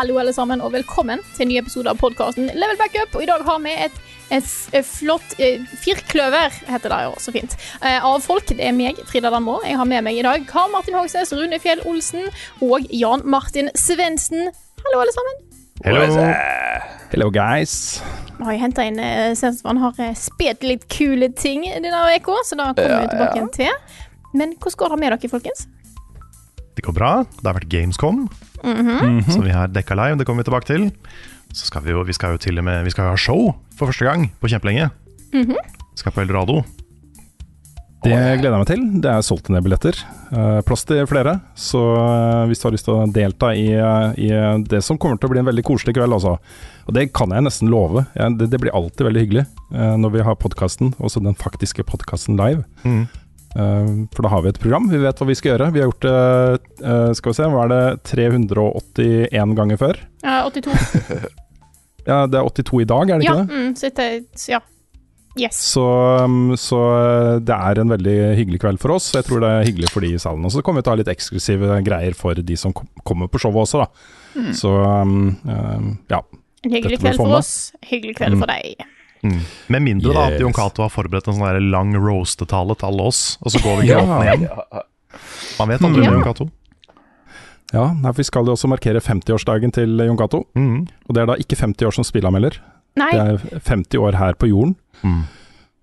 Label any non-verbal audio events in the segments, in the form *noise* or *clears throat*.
Hallo alle sammen, og velkommen til en ny episode av podkasten Level Backup. Og i dag har vi et, et, et flott eh, firkløver, heter det jo så fint, eh, av folk. Det er meg, Frida Danmo. Jeg har med meg i dag Karl Martin Hogsnes, Rune Fjell Olsen og Jan Martin Svendsen. Hallo, alle sammen. Hello. Hello, guys. Vi har jo henta inn eh, han har spilt litt kule ting denne uka, så da kommer vi tilbake til. Men hvordan går det med dere, folkens? Det går bra. Det har vært Gamescom, som vi har dekka live. Det kommer vi tilbake til. Så skal vi jo, vi skal jo til og med Vi skal jo ha show for første gang på kjempelenge. Vi skal på Eldorado. Det gleder jeg meg til. Det er solgt en del billetter. Eh, plass til flere. Så eh, hvis du har lyst til å delta i, eh, i det som kommer til å bli en veldig koselig kveld, altså. Og det kan jeg nesten love. Det, det blir alltid veldig hyggelig når vi har podkasten, også den faktiske podkasten live. Mm. Eh, for da har vi et program, vi vet hva vi skal gjøre. Vi har gjort det, eh, skal vi se, hva er det, 381 ganger før? Ja, 82. *laughs* Ja, det er 82 i dag, er det Ja, ikke det? mm, så ja. Yes. Så, um, så det er en veldig hyggelig kveld for oss, jeg tror det er hyggelig for de i salen. Og så kommer vi til å ha litt eksklusive greier for de som kom- kommer på showet også, da. Så um, ja. En hyggelig kveld for oss, hyggelig kveld for deg. Mm. Med mindre da at Yes. Jon Cato har forberedt en sånn lang roastetale til alle oss, og så går vi Ja. gråtende hjem. Man vet aldri med Jon Cato. ja nei, for vi skal jo også markere 50-årsdagen til Jon Cato. Mm. Og det er da ikke 50 år som spilleanmelder, Nei, det er 50 år her på jorden. Mm.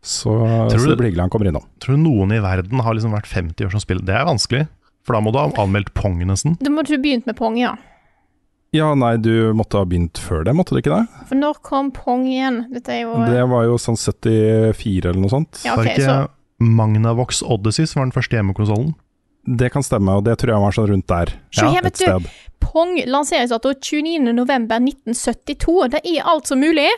Så, Tror så du- det blir hyggelig han kommer innom. Tror du noen i verden har liksom vært 50 år som spiller? Det er vanskelig, for da må du ha anmeldt Pong nesten. da må du begynt med Pong, ja. Ja, nei, du måtte ha begynt før det, måtte du ikke det? For når kom Pong igjen? Dette er jo Det var jo sånn 74 eller noe sånt. Ja, Var ok, det ikke så Magnavox Odyssey som var den første hjemmekonsollen? Det kan stemme, og det tror jeg var sånn rundt der. Så her, et du, sted. Pong lanseringsdato 29.11.1972. Det er alt som mulig.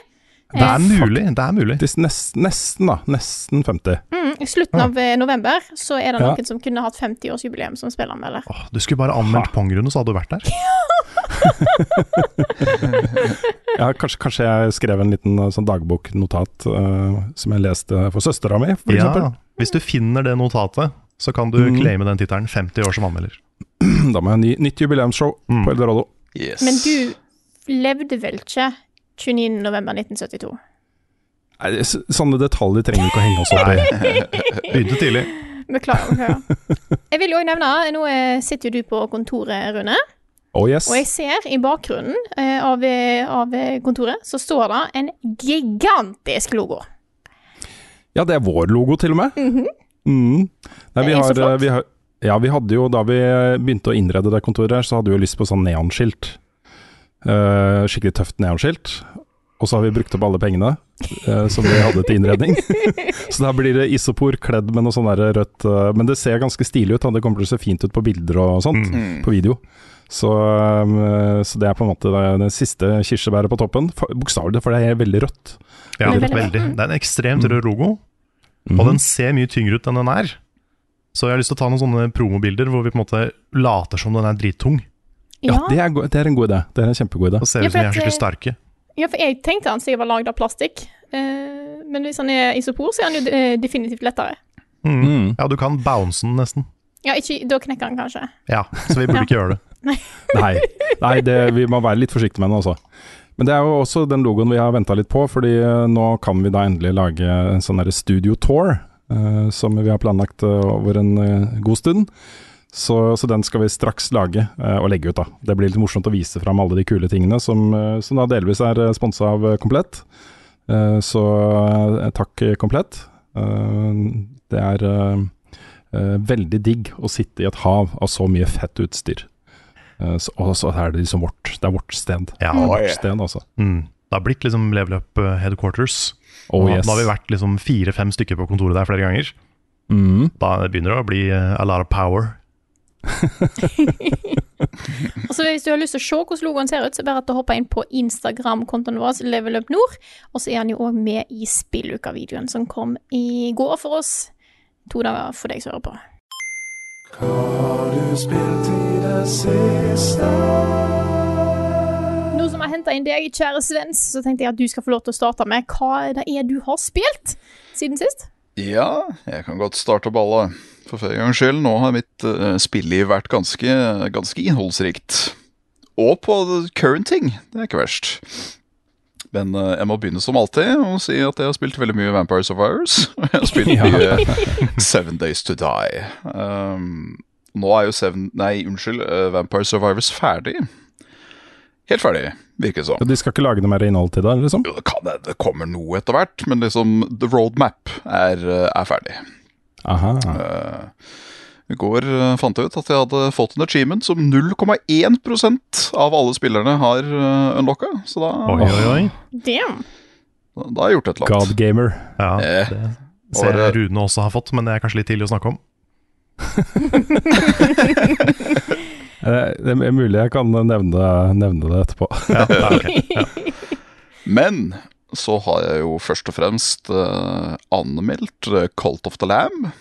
Det er mulig, det er mulig. Det er nest, nesten, da. Nesten 50. Mm, I slutten av eh, november så er det Ja. noen som kunne hatt 50-årsjubileum som spilleranmelder. Åh, du skulle bare anmeldt Pong-runde, så hadde du vært der. *laughs* *laughs* Ja, kanskje, kanskje jeg skrev en liten eh, sånn dagboknotat uh, som jeg leste for søstera mi, f.eks. Ja, hvis du finner det notatet, så kan du mm. claime den tittelen 50 år som anmelder. *clears throat* Da må jeg ha ny, nytt jubileumsshow Mm. på Eldorado. Yes. Men du levde vel ikke 29.11.1972? Nei, sånne detaljer trenger vi ikke å henge oss opp i. *laughs* Begynte tidlig. Beklager. Jeg vil jo også nevne, nå eh, sitter jo du på kontoret, Rune. Oh yes. Og jeg ser i bakgrunnen eh, av, eh, av eh, kontoret, så står det en gigantisk logo. Ja, det er vår logo, til og med. Mhm. Mm. Nei, vi Det er så flott. vi har, ja, vi hadde jo, da vi begynte å innrede det kontoret her, så hadde vi jo lyst på sånn neonskilt. Eh, skikkelig tøft neonskilt. Og så har vi brukt opp alle pengene eh, som vi hadde til innredning. *laughs* så da blir det isopor kledd med noe sånn der rødt Men det ser ganske stilig ut. Da. Det kommer til å se fint ut på bilder og sånt. Mm. På video. Så, eh, så det er på en måte det siste kirsebæret på toppen. Bokstavelig, for det er veldig rødt. Ja, veldig. veldig- Det er en ekstremt rød logo, Mhm. og den ser mye tyngre ut enn den er. Så jeg har lyst til å ta noen sånne promobilder hvor vi på en måte later som den er drittung. Ja, det er, det er en god idé. Det er en kjempegod idé. Og ser Ja, ut som de er skikkelig eh, sterke. Ja, for jeg tenkte han sikkert var lagd av plastikk. Eh, men hvis han er isopor, så er han jo definitivt lettere. Mm. Mm. Ja, du kan bounce den nesten. Ja, ikke, da knekker han kanskje. Ja, så vi burde Ja. ikke gjøre det. *laughs* Nei, nei det, vi må være litt forsiktige med den også. Men det er jo også den logoen vi har venta litt på, fordi eh, nå kan vi da endelig lage en sånn derre studio tour, eh, som vi har planlagt eh, over en eh, god stund. Så, så den skal vi straks lage eh, og legge ut, da. Det blir litt morsomt å vise fram alle de kule tingene som, som da delvis er sponsa av Komplett. Eh, så takk, Komplett. Eh, det er veldig digg å sitte i et hav av så mye fett utstyr. Eh, så, og så er det liksom vårt, det er vårt sted. Ja. Vårt sted, altså. Mm. Det har blitt liksom level up eh, headquarters. Oh, yes. Nå har vi vært liksom fire-fem stykker på kontoret der flere ganger. Mm. Da begynner det å bli eh, a lot of power. *laughs* Og så Hvis du har lyst til å se hvordan logoen ser ut, så bare at du hopper inn på Instagram-kontoen vår, Level Up Nord. Og så er han jo òg med i spilluka-videoen som kom i går for oss. To dager for deg som hører på. Nå som jeg har henta inn deg, kjære Svens, så tenkte jeg at du skal få lov til å starte med hva det er du har spilt siden sist. Ja, jeg kan godt starte ballet. For flere gangs skyld, nå har mitt uh, spilliv vært ganske, ganske innholdsrikt. Og på current ting. Det er ikke verst. Men eh, jeg må begynne som alltid og si at jeg har spilt veldig mye Vampire Survivors. Og *laughs* jeg har spilt *laughs* mye Seven Days To Die. Um, nå er jo Seven Nei, unnskyld. eh, Vampire Survivors ferdig. Helt ferdig, virker det som. De skal ikke lage noe mer innhold til det, liksom? Jo, det kan det, kommer noe etter hvert, men liksom the roadmap er, eh, er ferdig. Aha. Eh, I går eh, fant jeg ut at jeg hadde fått en achievement som 0,1% av alle spillerne har uh, unlocka. Så da, Oi, oi, oi. Damn. da har jeg gjort et eller God annet. gamer. Ja, Eh, det ser jeg Rune også har fått, men det er kanskje litt tidlig å snakke om. *laughs* Eh, Det er mulig jeg kan nevne, nevne det etterpå. Ja, det er ok. *laughs* Men så har jeg jo først og fremst uh, anmeldt Cult of the Lamb.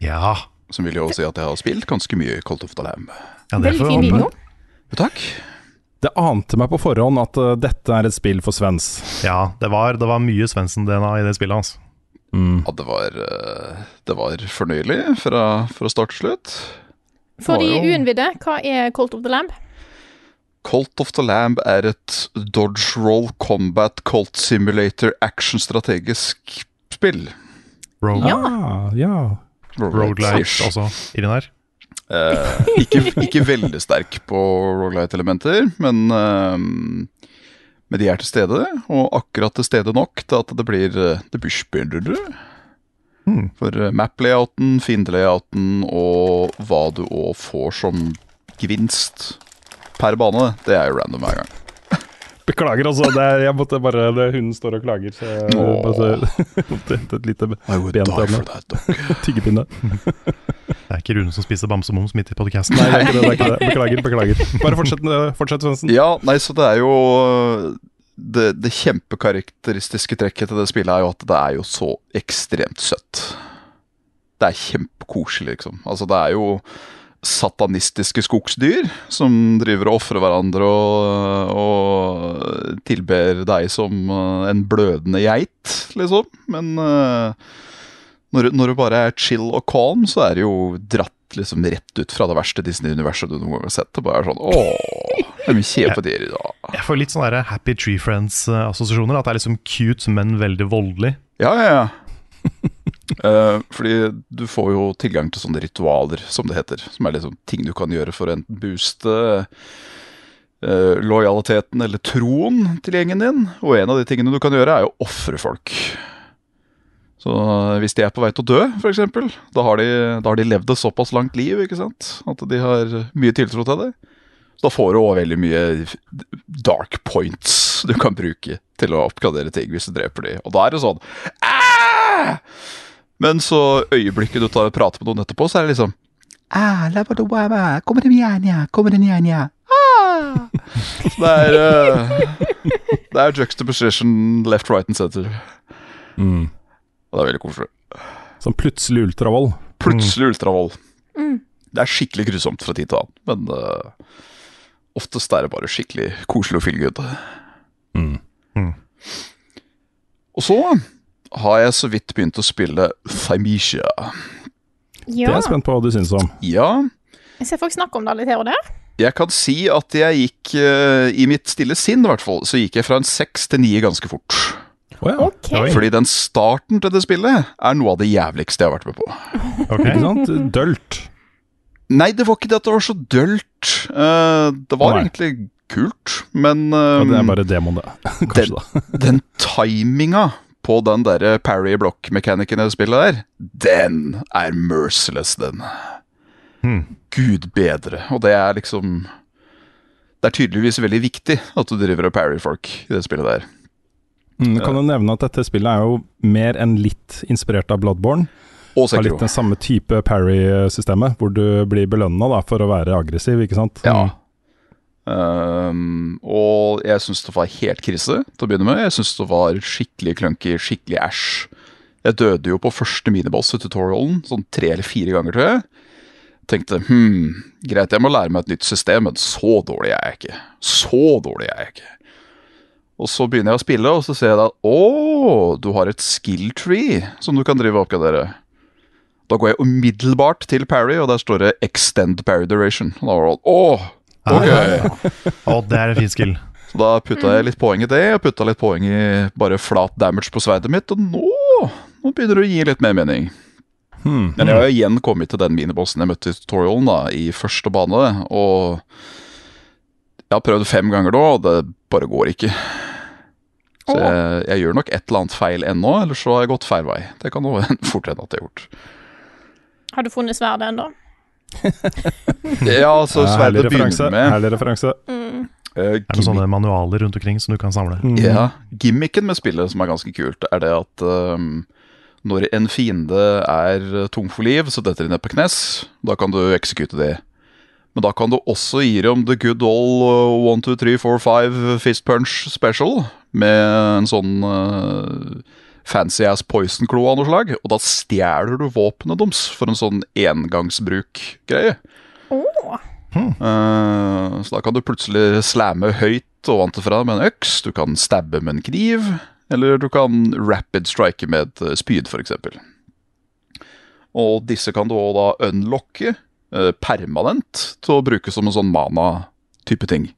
ja. Som vil jo si at jeg har spilt ganske mye Colt of the Lamb. ja det Veldig fin video. Jo, takk. Det ante meg på forhånd at uh, dette er et spill for Svens. Ja, det var, det var mye Svendsen-DNA i det spillet. hans. Mm. Ja, det var, eh, det var fornøyelig fra, fra start til slutt. For de uinnvidde, hva er Colt of the Lamb? Colt of the Lamb er et dodge roll combat cult simulator action strategisk spill. Rogue, Ja. Ah, ja. Roguelite også inni der. Uh, ikke, ikke veldig sterk på roguelite-elementer, men, uh, men de er til stede, og akkurat til stede nok til at det blir eh, det blir spennende. Hmm. For eh, map-layouten, fiendelayouten og hva du òg får som gevinst per bane, det er jo random hver gang. Beklager, altså. Det er, jeg måtte bare det, Hunden står og klager, så jeg Åh. bare, det, et lite I would die henne. for that dog. *laughs* tyggepinne. Det er ikke Rune som spiser bamsemums midt i podcasten. Nei, det er ikke det. det, er ikke det. Beklager, beklager. Bare fortsett, fortsett Svendsen. Ja, nei, så det er jo det, det kjempekarakteristiske trekket til det spillet er jo at det er jo så ekstremt søtt. Det er kjempekoselig, liksom. Altså, det er jo satanistiske skogsdyr som driver og ofrer hverandre og, og tilber deg som eh, en blødende geit, liksom. Men eh, når, når du bare er chill og calm, så er det jo dratt liksom rett ut fra det verste Disney-universet du noen gang har sett. Det bare er sånn Åh, jeg vil se på dere da. Jeg får litt sånne Happy Tree Friends-assosiasjoner. At det er liksom cute, men veldig voldelig. Ja, ja, ja. Eh, fordi du får jo tilgang til sånne ritualer, som det heter. Som er liksom ting du kan gjøre for å enten booste uh, lojaliteten eller troen til gjengen din. Og en av de tingene du kan gjøre, er jo å ofre folk. Så hvis de er på vei til å dø, f.eks., da, da har de levd et såpass langt liv ikke sant? at de har mye tiltro til. Så da får du òg veldig mye dark points du kan bruke til å oppgradere ting hvis du dreper de. Og da er det sånn «Ah!» Men så øyeblikket du tar og prater med noen etterpå, så er det liksom «Ah, kommer det mjanja, kommer det mjanja, ah!» Så det er uh, Det er juxtaposition left, right and center. Mm. Og det er veldig koselig. Sånn plutselig ultravold. Plutselig ultravold. Det er skikkelig grusomt fra tid til annen, men uh, oftest er det bare skikkelig koselig og feel good. Mm. Og så har jeg så vidt begynt å spille Thymesia. Det er jeg spent på hva du syns om. Ja, Jeg ser folk snakke om det litt her og der. jeg kan si at jeg gikk eh, I mitt stille sinn, i hvert fall, så gikk jeg fra en seks til ni ganske fort. Oh, ja. okay. Fordi den starten til det spillet er noe av det jævligste jeg har vært med på. Ok. Ikke sant? Dølt. Nei, det var ikke det at det var så dølt. Eh, det var Nei. egentlig kult, men Ja, eh, det er bare demoen, det. *laughs* Kanskje, da. den timinga på den der parry block-mekanikken i det spillet der, den er merciless, den. Hmm. Gud bedre. Og det er liksom Det er tydeligvis veldig viktig at du driver og parry folk i det spillet der. Mm, kan du nevne at dette spillet er jo mer enn litt inspirert av Bloodborne. Og Har litt den samme type parry-systemet, hvor du blir belønna for å være aggressiv, ikke sant? Ja. Um, og jeg syns det var helt krise til å begynne med. Jeg syns det var skikkelig clunky, skikkelig æsj. Jeg døde jo på første miniboss i tutorialen sånn tre eller fire ganger, tror jeg. Tenkte hm, greit, jeg må lære meg et nytt system, men så dårlig er jeg ikke. Så dårlig er jeg ikke. Og så begynner jeg å spille, og så ser jeg at å, du har et skill tree som du kan drive og oppgradere. Da går jeg umiddelbart til parry, og der står det 'extend parry duration'. Da var det åh, ok. Og det er en fin skill. Så da putta jeg litt poeng i det, og putta litt poeng i bare flat damage på sverdet mitt, og nå, nå begynner det å gi litt mer mening. Hmm. Men jeg har jo igjen kommet til den minibossen jeg møtte i tutorialen da, i første bane, og jeg har prøvd fem ganger nå, og det bare går ikke. Så jeg, jeg gjør nok et eller annet feil ennå, eller så har jeg gått feil vei. Det kan jo *laughs* fort hende at jeg har gjort. Har du funnet sverdet ennå? *laughs* Ja, altså, sverdet begynner med Herlig referanse. Mm. Uh, Er det sånne manualer rundt omkring som du kan samle? Mm. Ja, Gimmicken med spillet som er ganske kult, er det at um, når en fiende er tung for liv, så detter de ned på knes. Da kan du eksekute de. Men da kan du også gi dem the good old uh, 1, 2, 3, 4, 5 fist punch special. Med en sånn uh, fancy ass poison-klo av noe slag. Og da stjeler du våpenet deres for en sånn engangsbruk-greie. Åh. Uh, så da kan du plutselig slamme høyt ovenfra med en øks, du kan stabbe med en kniv, eller du kan rapid strike med et eh, spyd, f.eks. Og disse kan du òg da unlocke uh, permanent til å bruke som en sånn mana-type ting.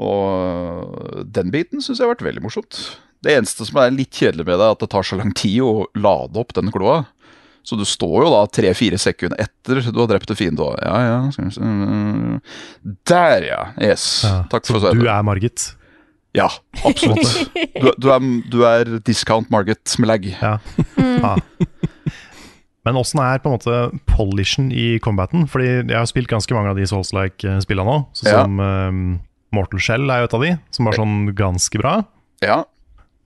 Og den biten syns jeg har vært veldig morsomt. Det eneste som er litt kjedelig med det, er at det tar så lang tid å lade opp den kloa. Så du står jo da tre-fire sekunder etter du har drept en fiende. Ja, ja skal vi se. Der, ja. Yes. Ja. Takk Så for du er Margit? Ja, absolutt. Du, du, er, du er discount Margit med lag. Ja. ja. Men åssen er på en måte polishen i combaten? Fordi jeg har spilt ganske mange av de Souls-like-spillene nå. Sånn Ja. som um, Mortal Shell er jo et av de, som var sånn ganske bra. Ja,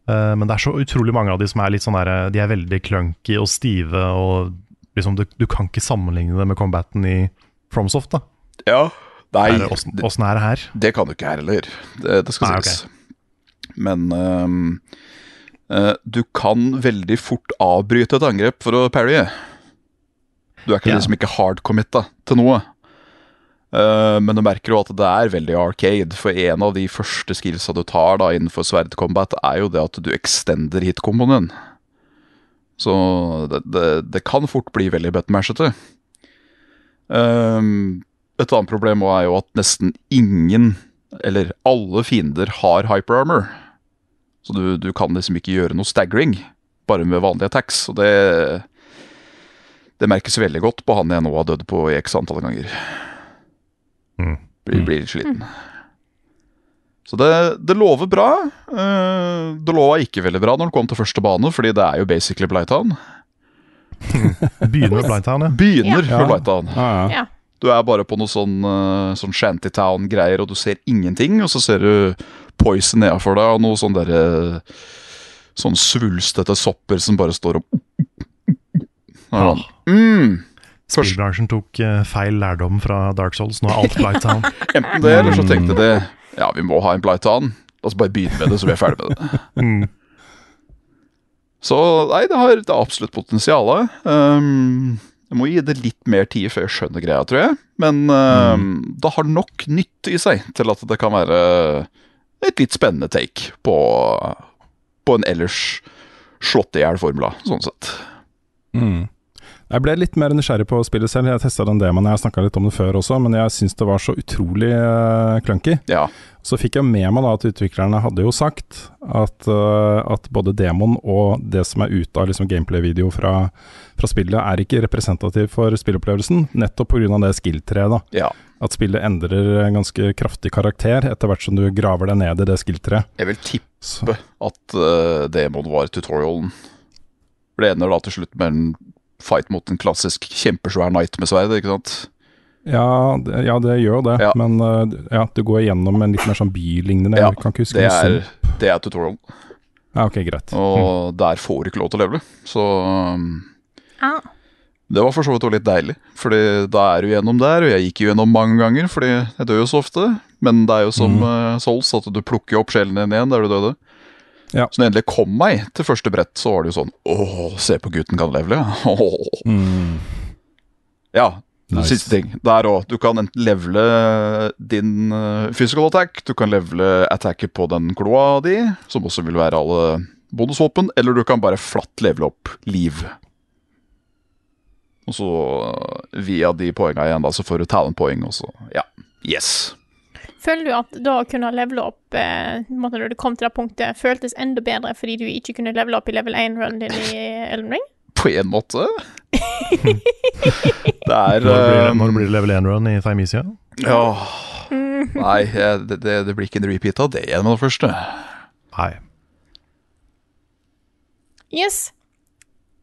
Eh, men det er så utrolig mange av de som er litt sånn der, De er veldig clunky og stive, og liksom du, du kan ikke sammenligne det med combaten i FromSoft. da ja. Nei, Er det- Åssen åssen er det her? det kan du ikke her heller. Det, det skal Nei, sies. Men um, uh, du kan veldig fort avbryte et angrep for å parrye. Du er ikke Ja. liksom ikke hardcommitta til noe. Eh, men du merker jo at det er veldig arcade, for en av de første skillsa du tar da innenfor sverdcombat, er jo det at du extender hitkomboen. Så det, det, det kan fort bli veldig buttmashete. Um, et annet problem er jo at nesten ingen, eller alle fiender, har hyperarmor. Så du, du kan liksom ikke gjøre noe staggering, bare med vanlige attacks. Og det Det merkes veldig godt på han jeg nå har dødd på i x antall ganger. Mm. Blir, blir litt sliten. Så det, det lover bra. Eh, det lova ikke veldig bra når den kom til første bane, fordi det er jo basically Blighttown. Begynner med Blighttown, ja. Begynner Ja. med Blighttown. Ja, ja. Ja. Du er bare på noe sånn, uh, sånn shantytown-greier, og du ser ingenting. Og så ser du Poison nedafor deg, og noe sånn derre Sånn svulstete sopper som bare står og Ja. mm. Spillbransjen tok eh, feil lærdom fra Dark Souls. Nå er alt Blighttown. *laughs* Enten det, eller så tenkte de Ja, vi må ha en Blighttown. La oss bare begynne med det, så vi er ferdig med det. *laughs* Mm. Så nei, det har, det har absolutt potensial. Um, jeg må gi det litt mer tid før jeg skjønner greia, tror jeg. Men um, det har nok nytt i seg til at det kan være et litt spennende take på, på en ellers slått i hjel-formula, sånn sett. Mm. Jeg ble litt mer nysgjerrig på spillet selv. Jeg testa den demoen, jeg har snakka litt om det før også, men jeg syns det var så utrolig uh, clunky. Ja. Så fikk jeg med meg da at utviklerne hadde jo sagt at, uh, at både demoen og det som er ute av liksom gameplay-video fra, fra spillet, er ikke representativ for spillopplevelsen, nettopp pga. det skill-treet. da. ja. At spillet endrer ganske kraftig karakter etter hvert som du graver deg ned i det skill-treet. Jeg vil tippe så. at uh, demoen var tutorialen. For det ender da til slutt med en fight mot en klassisk kjempesvær knight med sverd, ikke sant? Ja, det, ja, det gjør det, Ja. men uh, ja, du går gjennom en litt mer sånn bylignende Ja, kan ikke huske Det er, det er tutorial. Ja, ok, greit. Og der får du ikke lov til å levele. Så um, Ah. det var for så vidt også litt deilig. Fordi da er du gjennom der, og jeg gikk jo gjennom mange ganger, fordi jeg dør jo så ofte. Men det er jo som uh, Souls, at du plukker opp sjelen din igjen der du døde. Ja. Så når jeg endelig kom meg til første brett, så var det jo sånn Åh, se på gutten kan levele. Mm. *laughs* Ja, Nice. siste ting. Der òg. Du kan enten levele din uh, physical attack, du kan levele attacket på den kloa di, som også vil være alle bonusvåpen, eller du kan bare flatt levele opp liv. Og så via de poenga igjen, da, så får du talentpoeng, og så ja. Yes. Føler du at da å kunne levele opp eh, når du kom til det punktet, føltes enda bedre fordi du ikke kunne levele opp i level 1-runnen din i Elden Ring? På en måte. *laughs* det er Når blir det, når blir det level 1-run i Thymesia? Ja Nei, det, det, det blir ikke en repeat av det igjen med det første. Nei. Yes.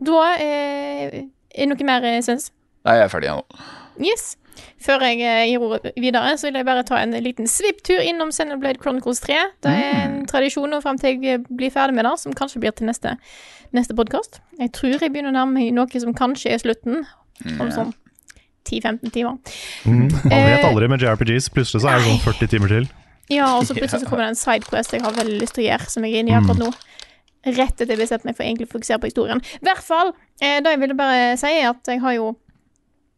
Da eh, er det noe mer, Svens? syns? Nei, jeg er ferdig igjen nå. Yes. Før jeg eh, gir ordet videre, så vil jeg bare ta en liten svipptur innom Senderblade Chronicles 3. Det er en tradisjon og frem til jeg eh, blir ferdig med det, som kanskje blir til neste, neste podkast. Jeg tror jeg begynner å nærme meg noe som kanskje er slutten, om sånn 10-15 timer. Mm. Man vet Eh, aldri med JRPGs. Plutselig så er det sånn 40 timer til. Ja, og så plutselig så kommer det en sidequest jeg har veldig lyst til å gjøre, som jeg er inne i akkurat nå. Rett etter jeg bestemte meg for egentlig å fokusere på historien. I hvert fall, eh, det jeg ville bare si, er at jeg har jo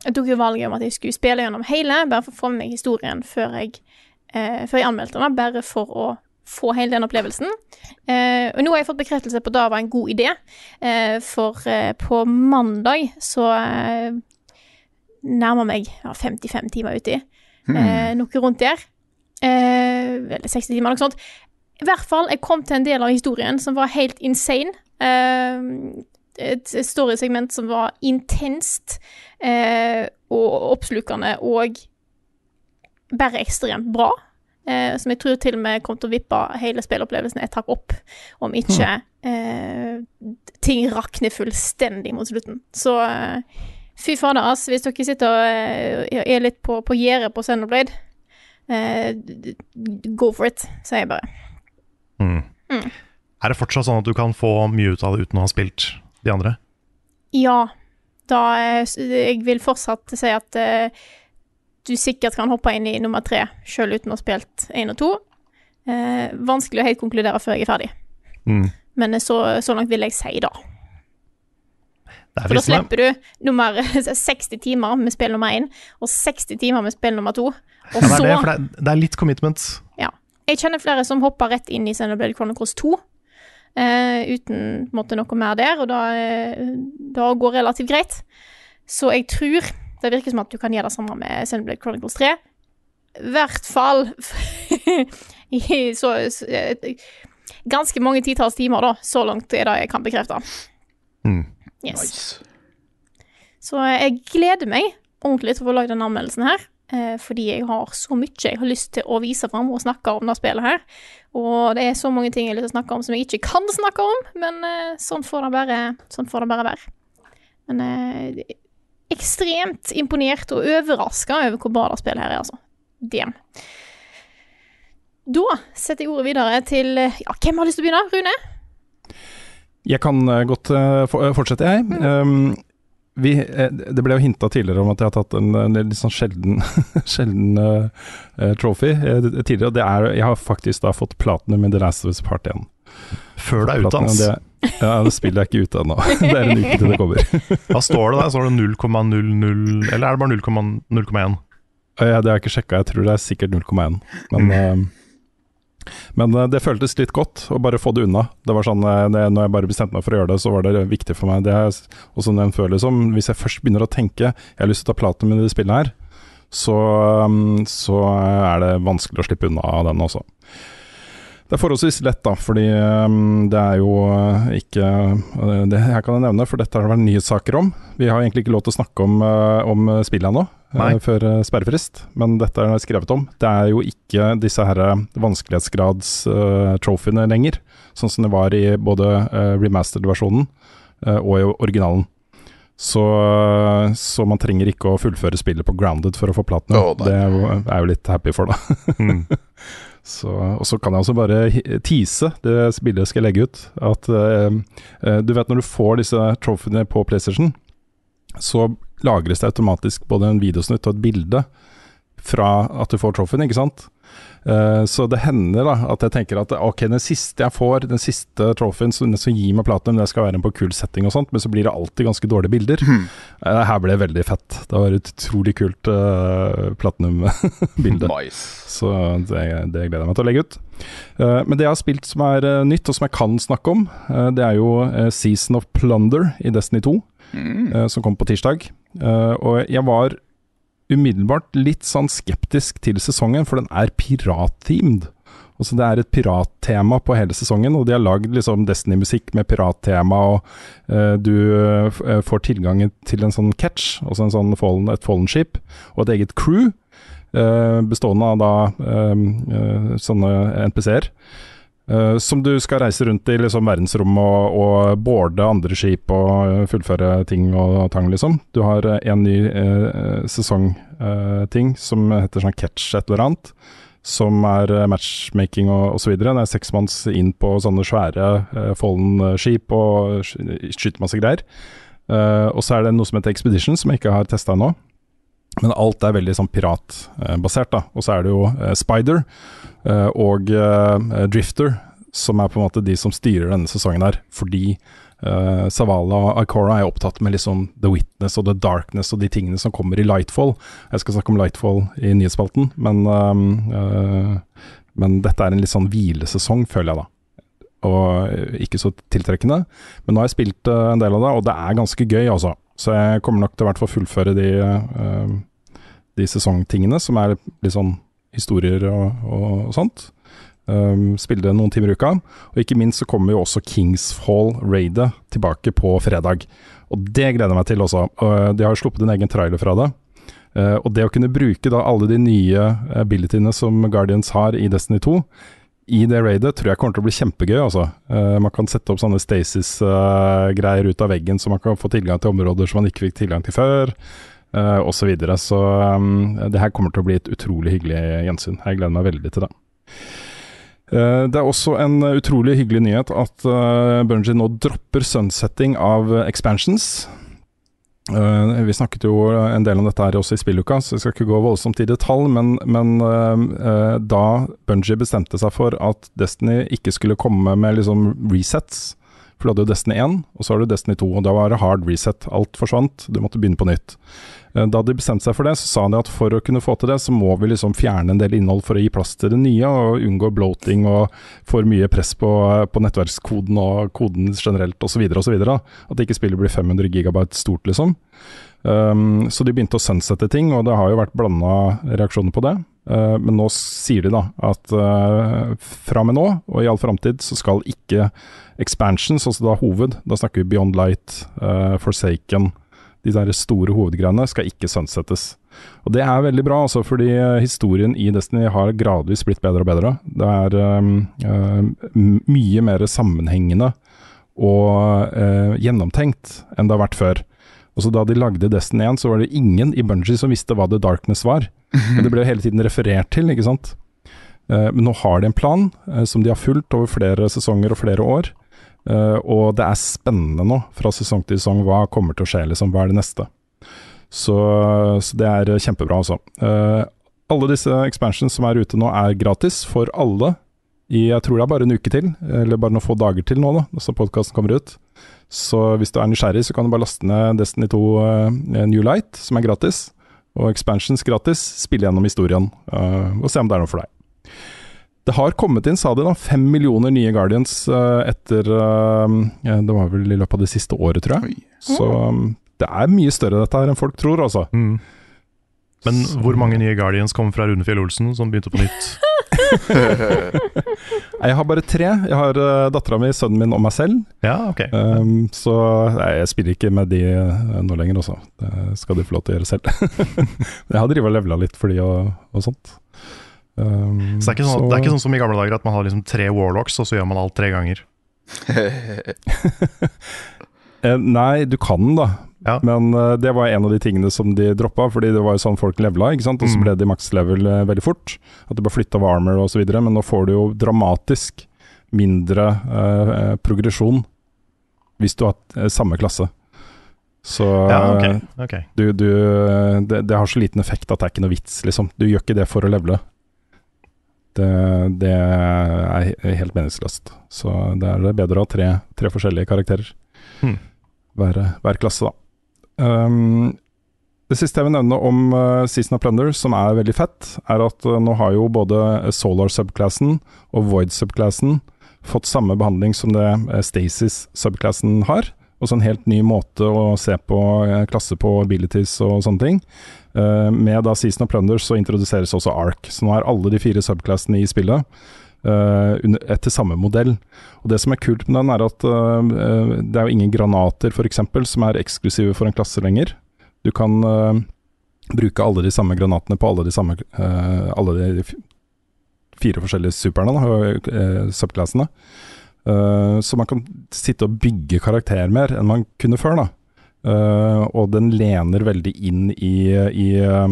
Jeg tok jo valget om at jeg skulle spille gjennom hele, bare for å få med meg historien før jeg, eh, før jeg anmeldte den, bare for å få hele den opplevelsen. Eh, og nå har jeg fått bekreftelse på at det var en god idé, eh, for eh, på mandag så eh, nærmer meg ja, 55 timer uti. Eh, noe rundt der. Eh, eller 60 timer, noe sånt. I hvert fall, jeg kom til en del av historien som var helt insane. Et storysegment som var intenst eh, og oppslukende og bare ekstremt bra. Eh, som jeg tror til og med kom til å vippe hele spillopplevelsen et hakk opp, om ikke eh, ting rakner fullstendig mot slutten. Så eh, fy fader, ass. Hvis dere sitter og eh, er litt på, på gjerdet på Xenoblade, eh, go for it, sier jeg bare. Mm. Mm. Er det fortsatt sånn at du kan få mye ut av det uten å ha spilt de andre? Ja, da eh, Jeg vil fortsatt si at uh, du sikkert kan hoppe inn i nummer tre sjøl uten å ha spilt én og to. Uh, vanskelig å helt konkludere før jeg er ferdig, Mm. men så, så langt vil jeg si da. For da slipper du nummer *laughs* 60 timer med spill nummer én, og 60 timer med spill nummer to. Og Ja, det, så er det, for det, er, det er litt commitment. Jeg kjenner flere som hopper rett inn i Xenoblade Chronicles 2. eh, uten på måte, noe mer der, og da, eh, går relativt greit. Så jeg tror det virker som at du kan gjøre det samme med Sunblade Chronicles 3. I hvert fall *laughs* i så, eh, Ganske mange titalls timer, da. Så langt er det jeg kan bekrefte. Mm. Yes. Nice. Så eh, jeg gleder meg ordentlig til å få lagd denne anmeldelsen her. Eh, fordi jeg har så mye jeg har lyst til å vise fram og snakke om det spillet her. Og det er så mange ting jeg har lyst til å snakke om som jeg ikke kan snakke om, men eh, sånn, får det bare, sånn får det bare være. Men eh, ekstremt imponert og overraska over hvor bra det spillet her er, altså. Damn. Da setter jeg ordet videre til Ja, hvem har lyst til å begynne? Rune? Jeg kan eh, godt for- fortsette, jeg. Um, vi, eh, det ble jo hinta tidligere om at jeg har tatt en, en litt sånn sjelden, *laughs* sjelden eh, trophy tidligere. Og det er Jeg har faktisk da fått platinum i The Last of Us Part 1. Før det er ute, altså. ja, det spiller jeg ikke ute ennå. *laughs* Det er en uke til det kommer. Hva står det der? Står det 0,00 Eller er det bare 0,1? Eh, Ja, det har jeg ikke sjekka, jeg tror det er sikkert 0,1. Men, eh, men eh, det føltes litt godt å bare få det unna. Det var sånn, eh, det, Når jeg bare bestemte meg for å gjøre det, så var det viktig for meg. Det er også en følelse som Hvis jeg først begynner å tenke jeg har lyst til å ta platinum i det spillet her, så, um, så er det vanskelig å slippe unna den også. Det er forholdsvis lett, da, fordi um, det er jo uh, ikke Det her kan jeg nevne, for dette har det vært nyhetssaker om. Vi har egentlig ikke lov til å snakke om, om spillet ennå, Nei. før uh, sperrefrist, men dette er skrevet om. Det er jo ikke disse her uh, vanskelighetsgrads-trophyene lenger, sånn som det var i både remastered-versjonen og i originalen. Så, så man trenger ikke å fullføre spillet på grounded for å få platinum. Oh, det er jo, er jo litt happy for, da. Mm. *laughs* Så, og så kan jeg også bare tease det spillet skal jeg legge ut. At eh, eh, du vet når du får disse trophyene på PlayStation, så lagres det automatisk både en videosnutt og et bilde fra at du får trophyen, ikke sant? Uh, så det hender da at jeg tenker at ok, den siste jeg får, den siste trophyen som, som gir meg platinum, det skal være en på kul setting og sånt, men så blir det alltid ganske dårlige bilder. Eh, her ble det veldig fett. Det var et utrolig kult uh, platinum-bilde. *laughs* Nice. Så det, det gleder jeg meg til å legge ut. Eh, men det jeg har spilt som er eh, nytt, og som jeg kan snakke om, eh, det er jo eh, Season of Plunder i Destiny 2, eh, som kom på tirsdag. Eh, og jeg var umiddelbart litt sånn skeptisk til sesongen, for den er piratthemed. Altså det er et pirattema på hele sesongen, og de har lagd liksom Destiny-musikk med pirattema, og eh, du eh, får tilgangen til en sånn catch, altså en sånn fallen, et fallen ship, og et eget crew, eh, bestående av da sånne NPC-er. Eh, som du skal reise rundt i liksom, verdensrommet og, og boarde andre skip og eh, fullføre ting og tang, liksom. Du har eh, en ny uh, sesongting som heter sånn catch et eller annet som er matchmaking og osv. Det er seksmanns inn på sånne svære uh, Follen-skip og sk- skyter masse greier. Og så er det noe som heter Expedition, som jeg ikke har testa ennå. Men alt er veldig sånn piratbasert, da. Og så er det jo eh, Spider eh, og eh, Drifter som er på en måte de som styrer denne sesongen her. Fordi eh, Savala og Ikora er opptatt med liksom The Witness og The Darkness og de tingene som kommer i Lightfall. Jeg skal snakke om Lightfall i nyhetsspalten, men, ehm, eh, men dette er en litt sånn hvilesesong, føler jeg da. Og ikke så tiltrekkende. Men nå har jeg spilt en del av det, og det er ganske gøy, altså. Så jeg kommer nok til hvert fall fullføre de, eh, de sesongtingene, som er litt sånn historier og, og sånt. Um, spille noen timer i uka. Og ikke minst så kommer jo også Kingsfall-raidet tilbake på fredag. Og det gleder jeg meg til også. Uh, de har sluppet en egen trailer fra det. Uh, og det å kunne bruke da alle de nye abilityene som Guardians har i Destiny 2 i det raidet tror jeg kommer til å bli kjempegøy. Altså. Uh, man kan sette opp sånne Stasis-greier ut av veggen, så man kan få tilgang til områder som man ikke fikk tilgang til før, uh, osv. Så, videre. så um, det her kommer til å bli et utrolig hyggelig gjensyn. Jeg gleder meg veldig til det. Eh, Det er også en eh, utrolig hyggelig nyhet at uh, Bungie nå dropper sunsetting av eh, expansions. Eh, vi snakket jo en del om dette her også i spilluka, så jeg skal ikke gå voldsomt i detalj, men, men uh, uh, da Bungie bestemte seg for at Destiny ikke skulle komme med liksom resets For du hadde jo Destiny 1, og så har du Destiny 2, og da var det hard reset. Alt forsvant, du måtte begynne på nytt. Eh, Da de bestemte seg for det, så sa de at for å kunne få til det, så må vi liksom fjerne en del innhold for å gi plass til det nye, og unngå bloating og for mye press på, på nettverkskoden og koden generelt osv. osv. At ikke spillet blir 500 gigabyte stort, liksom. Um, så de begynte å sunsette ting, og det har jo vært blanda reaksjoner på det. Uh, men nå sier de da at uh, fra med nå, og i all framtid, så skal ikke expansions, altså da hoved, da snakker vi Beyond Light, uh, Forsaken, de der store hovedgreiene, skal ikke sunsettes. Og det er veldig bra, altså, fordi uh, historien i Destiny har gradvis blitt bedre og bedre. Det er uh, mye mer sammenhengende og uh, gjennomtenkt enn det har vært før. Også Da de lagde Destiny 1, så var det ingen i Bungie som visste hva The Darkness var. *laughs* Men det ble hele tiden referert til, ikke sant. Eh, men nå har de en plan eh, som de har fulgt over flere sesonger og flere år. Eh, og det er spennende nå, fra sesong til sesong, hva kommer til å skje, liksom. Hva er det neste? Så, så det er kjempebra, altså. Uh, alle disse expansions som er ute nå, er gratis for alle. I, jeg tror det er bare en uke til, eller bare noen få dager til nå, da, så podkasten kommer ut. Så hvis du er nysgjerrig, så kan du bare laste ned Destiny 2 uh, New Light, som er gratis. Og Expansions gratis. Spille gjennom historien uh, og se om det er noe for deg. Det har kommet inn, sa de, da, fem millioner nye Guardians eh, etter eh, ja, Det var vel i løpet av det siste året, tror jeg. Oi. Så um, det er mye større dette her enn folk tror, altså. Mm. Men hvor mange nye Guardians kom fra Rune Fjell Olsen, som begynte på nytt? *laughs* Jeg har bare tre. Jeg har uh, dattera mi, sønnen min og meg selv. Ja, ok. Um, så nei, jeg spiller ikke med de uh, nå lenger, også. Det skal de få lov til å gjøre selv. *laughs* jeg har drevet og levela litt for de og, og sånt. Um, Så det er, ikke sånn, det er ikke sånn som i gamle dager at man har liksom tre warlocks, og så gjør man alt tre ganger. *laughs* Eh, nei, du kan da. Ja. Men uh, det var en av de tingene som de droppa, fordi det var jo sånn folk levela, ikke sant. Og så Mm. ble de max-level uh, veldig fort. At du bare flytta av armor så videre. Men nå får du jo dramatisk mindre uh, eh, progresjon hvis du har eh, samme klasse. Så Ja, okay. Okay. ok. du, du, det, det har så liten effekt at det er ikke noe vits, liksom. Du gjør ikke det for å levele. Det, det er helt meningsløst. Så det er bedre å ha tre, tre forskjellige karakterer. Hmm. Hver, hver klasse, da. Um, det siste jeg vil nevne om uh, Season of Plunder, som er veldig fett, er at uh, nå har jo både Solar subclassen og Void subclassen fått samme behandling som det Stasis subclassen har. Også en helt ny måte å se på klasse på abilities og sånne ting. Uh, med da Season of Plunders så introduseres også Ark, så nå er alle de fire subclassene i spillet under- etter samme modell. Og Det som er kult med den, er at uh, det er jo ingen granater f.eks. som er eksklusive for en klasse lenger. Du kan bruke alle de samme granatene på alle de samme Alle de fire forskjellige superne, da, subklassene. Uh, så man kan sitte og bygge karakter mer enn man kunne før. da. Uh, og den lener veldig inn i, i uh,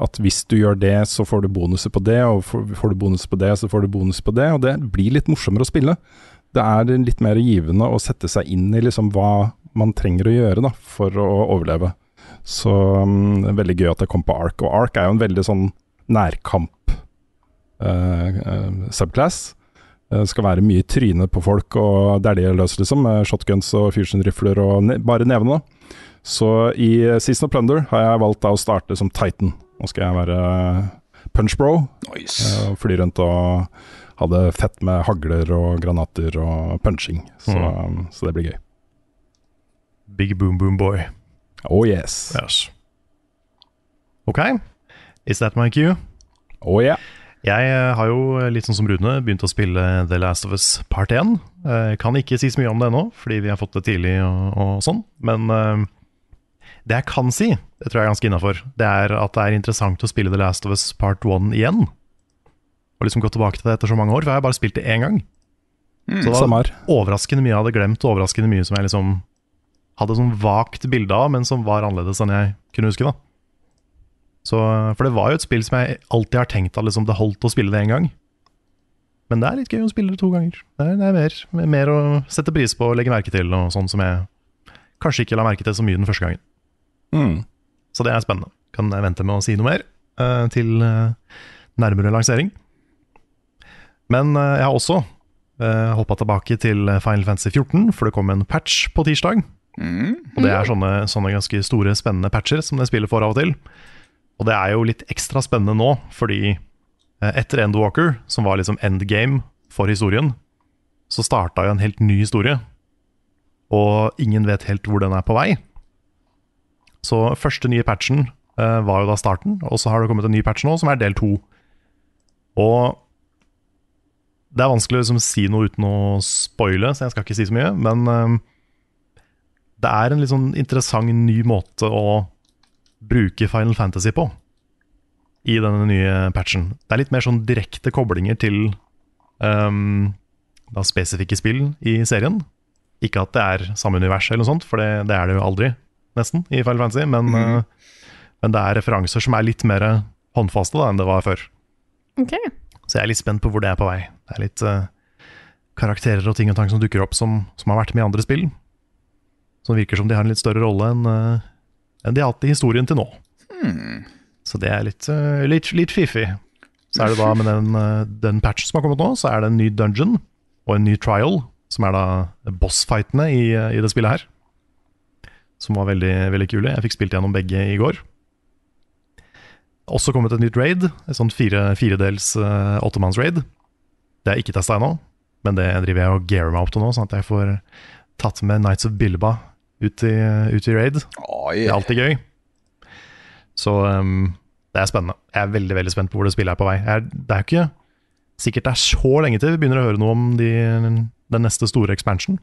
at hvis du gjør det, så får du bonuser på det, og får, får du bonuser på det, så får du bonuser på det. Og det blir litt morsommere å spille. Det er litt mer givende å sette seg inn i liksom hva man trenger å gjøre da, for å overleve. Så um, det er veldig gøy at det kom på Ark. Og Ark er jo en veldig sånn nærkamp uh, subclass. Det skal være mye tryne på folk og dælje løs, liksom, med shotguns og fusion-rifler og ne bare nevene. Så i Season of Plunder har jeg valgt da å starte som Titan. Nå skal jeg være punchbro. Nice. Uh, fly rundt og ha det fett med hagler og granater og punching. Så, mm. så det blir gøy. Big boom boom boy. Oh yes. Yes. Ok, is that my cue? Oh yeah. Jeg eh, har jo, litt sånn som Rune, begynt å spille The Last of Us Part 1. Jeg kan ikke si så mye om det ennå, fordi vi har fått det tidlig og, og sånn. Men uh, det jeg kan si, det tror jeg er ganske innafor, det er at det er interessant å spille The Last of Us Part 1 igjen. Og liksom gå tilbake til det etter så mange år, for jeg har bare spilt det én gang. så det var overraskende mye jeg hadde glemt, og overraskende mye som jeg liksom hadde sånn vagt bilde av, men som var annerledes enn jeg kunne huske. da så, For det var jo et spill som jeg alltid har tenkt at liksom, det holdt å spille det én gang. Men det er litt gøy å spille det to ganger. Det er, det er mer, mer å sette pris på og legge merke til, og sånn som jeg kanskje ikke la merke til så mye den første gangen. Mm. Så det er spennende. Kan jeg vente med å si noe mer uh, til uh, nærmere lansering. Men uh, jeg har også uh, hoppa tilbake til Final Fantasy 14, for det kom en patch på tirsdag. Og det er sånne, sånne ganske store, spennende patcher som det spillet får av og til. Og det er jo litt ekstra spennende nå, fordi eh, etter Endwalker, som var liksom endgame for historien, så starta jo en helt ny historie. Og ingen vet helt hvor den er på vei. Så første nye patchen eh, var jo da starten, og så har det kommet en ny patch nå, som er del to. Og det er vanskelig å liksom si noe uten å spoile, så jeg skal ikke si så mye. Men eh, det er en litt sånn interessant ny måte å bruke Final Fantasy på i denne nye patchen. Det er litt mer sånn direkte koblinger til um, da spesifikke spill i serien. Ikke at det er samme univers, eller noe sånt, for det, det er det jo aldri, nesten, i Final Fantasy. Men, eh, men det er referanser som er litt mer håndfaste da, enn det var før. Okay. Så jeg er litt spent på hvor det er på vei. Det er litt uh, karakterer og ting og tang som dukker opp som, som har vært med i andre spill. Som virker som de har en litt større rolle enn eh, enn de har hatt i historien til nå. Så det er litt, eh, litt, litt fiffig. Så er det da med den, eh, den patchen som har kommet nå, så er det en ny dungeon og en ny trial, som er da bossfightene i, eh, i det spillet her. Som var veldig, veldig kule. Jeg fikk spilt gjennom begge i går. Også kommet et nytt raid, et sånt fire, firedels uh, åttemanns-raid. Det er ikke testa ennå, men det driver jeg og gearer meg opp til nå, sånn at jeg får tatt med Nights of Bilba ut i, ut i raid. Oi. Det er alltid gøy. Så um, det er spennende. Jeg er veldig veldig spent på hvor det spillet er på vei. Jeg det er jo ikke sikkert det er så lenge til vi begynner å høre noe om de, den neste store expansion.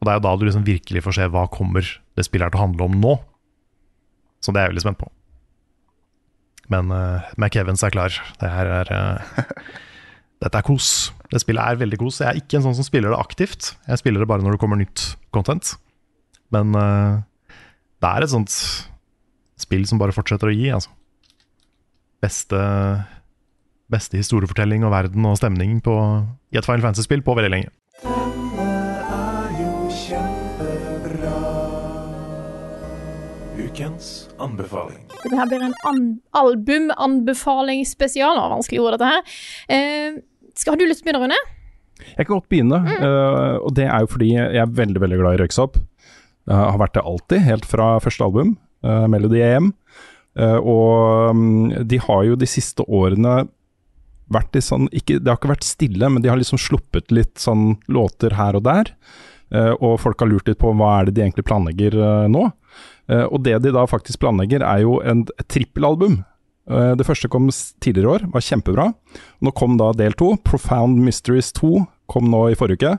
Og det er jo da du liksom virkelig får se hva kommer det spillet her til å handle om nå. Så det er jeg veldig spent på. Men uh, McEvans er klar. Det her er uh, *laughs* Dette er kos. Det spillet er veldig kos. Jeg er ikke en sånn som spiller det aktivt. Jeg spiller det bare når det kommer nytt content. Men uh, det er et sånt spill som bare fortsetter å gi, altså. Beste, beste historiefortelling og verden og stemning på, i et Final Fantasy-spill på veldig lenge. Denne er jo kjempebra. Ukens anbefaling. Dette her blir en an albumanbefaling spesial. Det var vanskelig ord, dette her. Eh, skal, har du lyst til å begynne, Rune? Jeg kan godt begynne, Mm. uh, og det er jo fordi jeg er veldig veldig glad i Røyksopp. Jeg har vært det alltid, helt fra første album, uh, Melody AM. Uh, og um, de har jo de siste årene vært litt sånn ikke, Det har ikke vært stille, men de har liksom sluppet litt sånn låter her og der. Og folk har lurt litt på hva er det de egentlig planlegger nå. Og det de da faktisk planlegger, er jo en, et trippelalbum. Det første kom tidligere i år, var kjempebra. Nå kom da del to. Profound Mysteries 2 kom nå i forrige uke.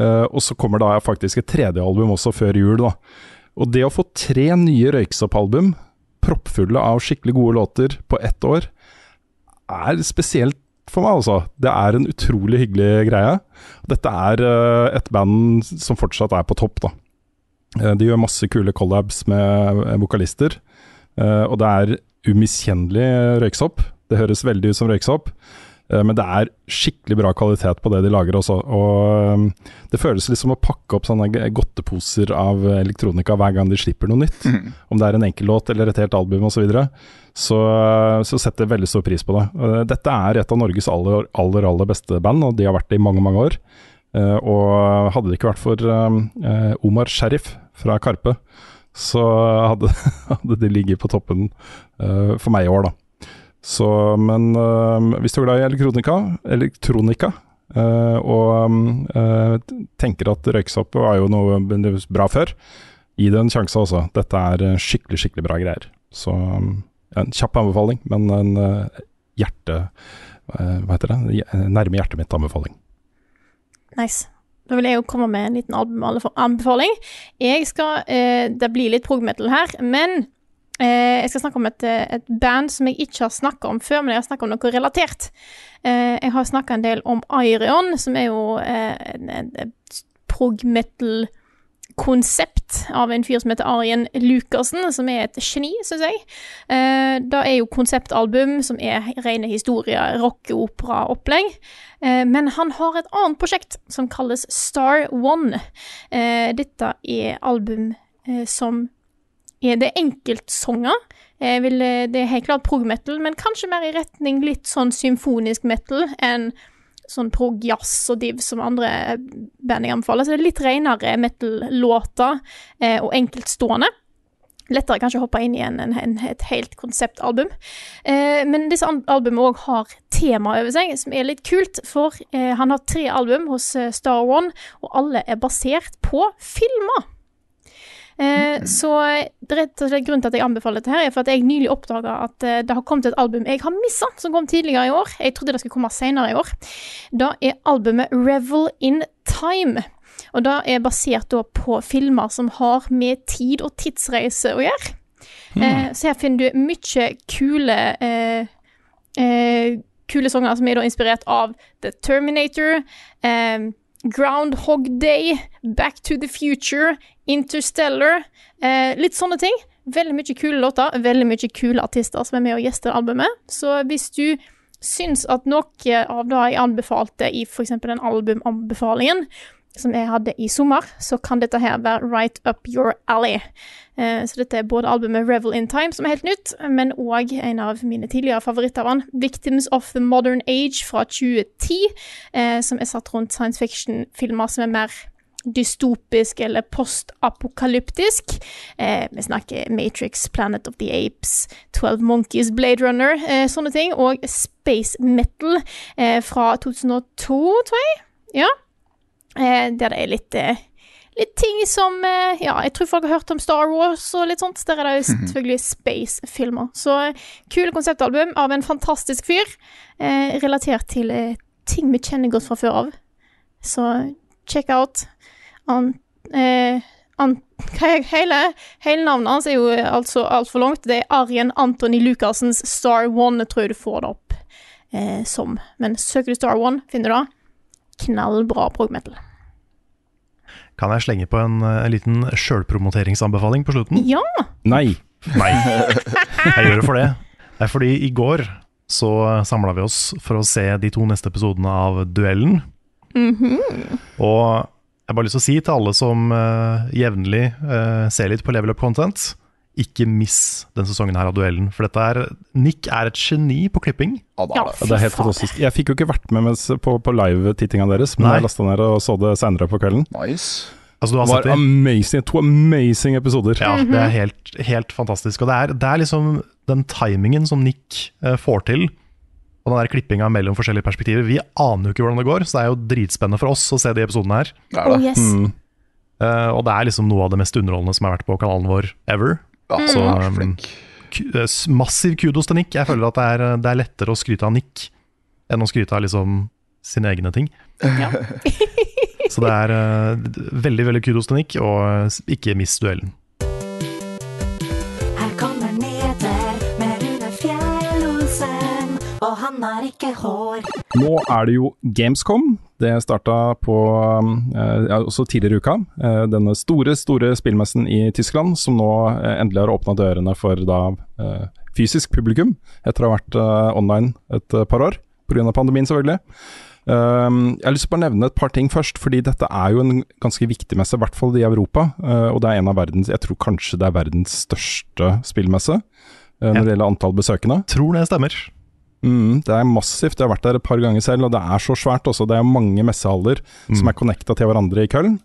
Uh, og så kommer da faktisk et tredje album også før jul, da. Og det å få tre nye Røyksopp-album, proppfulle av skikkelig gode låter, på ett år, er spesielt for meg, altså. Det er en utrolig hyggelig greie. Dette er uh, et band som fortsatt er på topp, da. Eh, De gjør masse kule collabs med eh, vokalister, eh, og det er umiskjennelig røyksopp. Det høres veldig ut som røyksopp, eh, men det er skikkelig bra kvalitet på det de lager også. Og eh, det føles litt som å pakke opp sånne godteposer av elektronika hver gang de slipper noe nytt. Om det er en enkellåt eller et helt album osv. Så, videre. så så setter jeg veldig stor pris på det. Eh, Dette er et av Norges aller, aller, aller beste band, og de har vært det i mange, mange år. Eh, og hadde det ikke vært for eh, Omar Sheriff fra Karpe, så hadde, *laughs* hadde de ligget på toppen eh, for meg i år, da. Så, men eh, hvis du er glad i elektronika, elektronika eh, og eh, tenker at røyksopp var jo noe bra før, gi det en sjanse også. Dette er eh, skikkelig, skikkelig bra greier. Så en kjapp anbefaling, men en eh, hjerte... eh, hva heter det? Nærme hjertet mitt-anbefaling. Nice. Da vil jeg jo komme med en liten albumanbefaling. Jeg skal Det blir litt prog metal her, men jeg skal snakke om et, eh, et band som jeg ikke har snakka om før, men jeg har snakka om noe relatert. Eh, jeg har snakka en del om Ireon, som er jo eh, et prog metal konsept av en fyr som heter Arjen Lukassen, som er et geni, syns jeg. Eh, det er jo konseptalbum som er rene historier, rockeopera-opplegg. Eh, men han har et annet prosjekt som kalles Star One. Eh, dette er album eh, er det enkeltsanger. Jeg vil, eh, det er helt klart prog metal, men kanskje mer i retning litt sånn symfonisk metal enn sånn prog jazz og div som andre band jeg anbefaler. Så det er litt renere metal-låter eh, og enkeltstående. Lettere kanskje å hoppe inn i en, en, et helt konseptalbum. Eh, men disse albumene òg har tema over seg, som er litt kult. For eh, han har tre album hos eh, Star One, og alle er basert på filmer. Eh, Så det rett og slett grunnen til at jeg anbefaler dette, her er for at jeg nylig oppdaga at eh, det har kommet et album jeg har missa, som kom tidligere i år. Jeg trodde det skulle komme senere i år. Da er albumet Revel in Time. Og det er basert på filmer som har med tid og tidsreise å gjøre. Eh, så her finner du mye kule eh, eh, Kule sanger som er da inspirert av The Terminator, Groundhog Day, Back to the Future, Interstellar. Eh, litt sånne ting. Veldig mye kule låter, veldig mye kule artister som er med og gjester albumet. Så hvis du syns at noe av det jeg anbefalte i f.eks. den albumanbefalingen, som jeg hadde i sommer, så kan dette her være right up your alley. Eh, så dette er både albumet Revel in Time, som er helt nytt, men òg en av mine tidligere favoritter av han, Victims of the Modern Age fra 2010, eh, som er satt rundt science fiction-filmer som er mer dystopisk eller postapokalyptisk. Eh, vi snakker Matrix, Planet of the Apes, 12 Monkeys, Blade Runner, eh, sånne ting. Og Space Metal eh, fra 2002, tror jeg. Ja. Eh, der det er litt eh, Litt ting som eh, Ja, jeg tror folk har hørt om Star Wars og litt sånt. Der er det jo selvfølgelig space-filmer. Så kule konseptalbum av en fantastisk fyr, eh, relatert til ting vi kjenner godt fra før av. Så check out. Han, eh, an, hele, hele navnet hans er jo altså altfor langt. Det er Arjen Antony Lucassens Star One, tror jeg du får det opp eh, som. Men søker du Star One, finner du det. Knallbra progmetal. Kan jeg slenge på en, en liten sjølpromoteringsanbefaling på slutten? Ja! Nei. Nei, jeg gjør det for det. Det er fordi i går så samla vi oss for å se de to neste episodene av Duellen. Og jeg har bare lyst til å si til alle som uh, jevnlig uh, ser litt på Level Up Content, ikke miss den sesongen her av Duellen. For dette er Nick er et geni på klipping. Ja, det er det. Det er helt fantastisk. Jeg fikk jo ikke vært med mens, på, på live-tittinga deres, men Nei. jeg lasta ned og så det seinere på kvelden. Nice. Altså, du Det har var amazing, to amazing episoder. Ja, det er helt, helt fantastisk. Og det er, det er liksom den timingen som Nick uh, får til, og den der klippinga mellom forskjellige perspektiver. Vi aner jo ikke hvordan det går, så det er jo dritspennende for oss å se de episodene her. Det er Oh, det. yes. Mm. uh, og det er liksom noe av det mest underholdende som har vært på kanalen vår ever. Ja, Så, um, eh, Massiv kudos til Nick. Jeg føler at det er, det er lettere å skryte av Nick enn å skryte av liksom sine egne ting. Ja. *laughs* Så det er uh, veldig veldig kudos til Nick, og eh, ikke mist duellen. Har ikke hår. Nå er det jo Gamescom. Det starta på eh, ja, også tidligere i uka. Eh, denne store, store spillmessen i Tyskland, som nå eh, endelig har åpna dørene for da eh, fysisk publikum, etter å ha vært eh, online et par år. Pga. pandemien, selvfølgelig. Um, jeg har lyst til å nevne et par ting først, fordi dette er jo en ganske viktig messe, i hvert fall i Europa. Uh, og det er en av verdens, jeg tror kanskje det er verdens største spillmesse uh, når Ja. det gjelder antall besøkende. Tror det stemmer. Mm, det er massivt. Jeg har vært der et par ganger selv, og det er så svært også. Det er mange messehaller som er connecta til hverandre i Köln.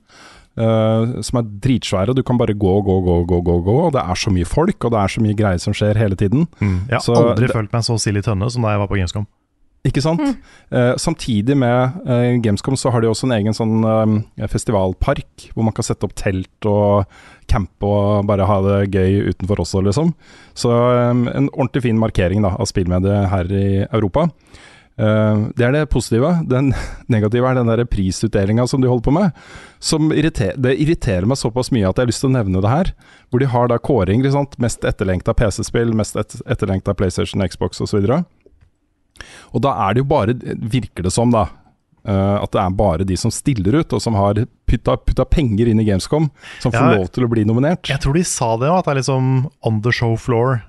Uh, som er dritsvære. Du kan bare gå, gå, gå, gå, gå, gå. Og det er så mye folk, og det er så mye greier som skjer hele tiden. Jeg har Så aldri det- følt meg så sild i tønne som da jeg var på Gamescom. Ikke sant? Eh, samtidig med eh, Gamescom så har de også en egen sånn eh, festivalpark, hvor man kan sette opp telt og campe og bare ha det gøy utenfor også, liksom. Så eh, en ordentlig fin markering da, av spillmediet her i Europa. Eh, det er det positive. Den *laughs* negative er den der prisutdelinga som de holder på med. Som irriterer, det irriterer meg såpass mye at jeg har lyst til å nevne det her. Hvor de har da kåring. Mest etterlengta PC-spill, mest et etterlengta PlayStation, Xbox osv. Og da er det jo bare, virker det som da, eh, at det er bare de som stiller ut, og som har putta, putta penger inn i Gamescom, som får Ja. lov til å bli nominert. Jeg tror de sa det òg, at det er liksom on the show floor.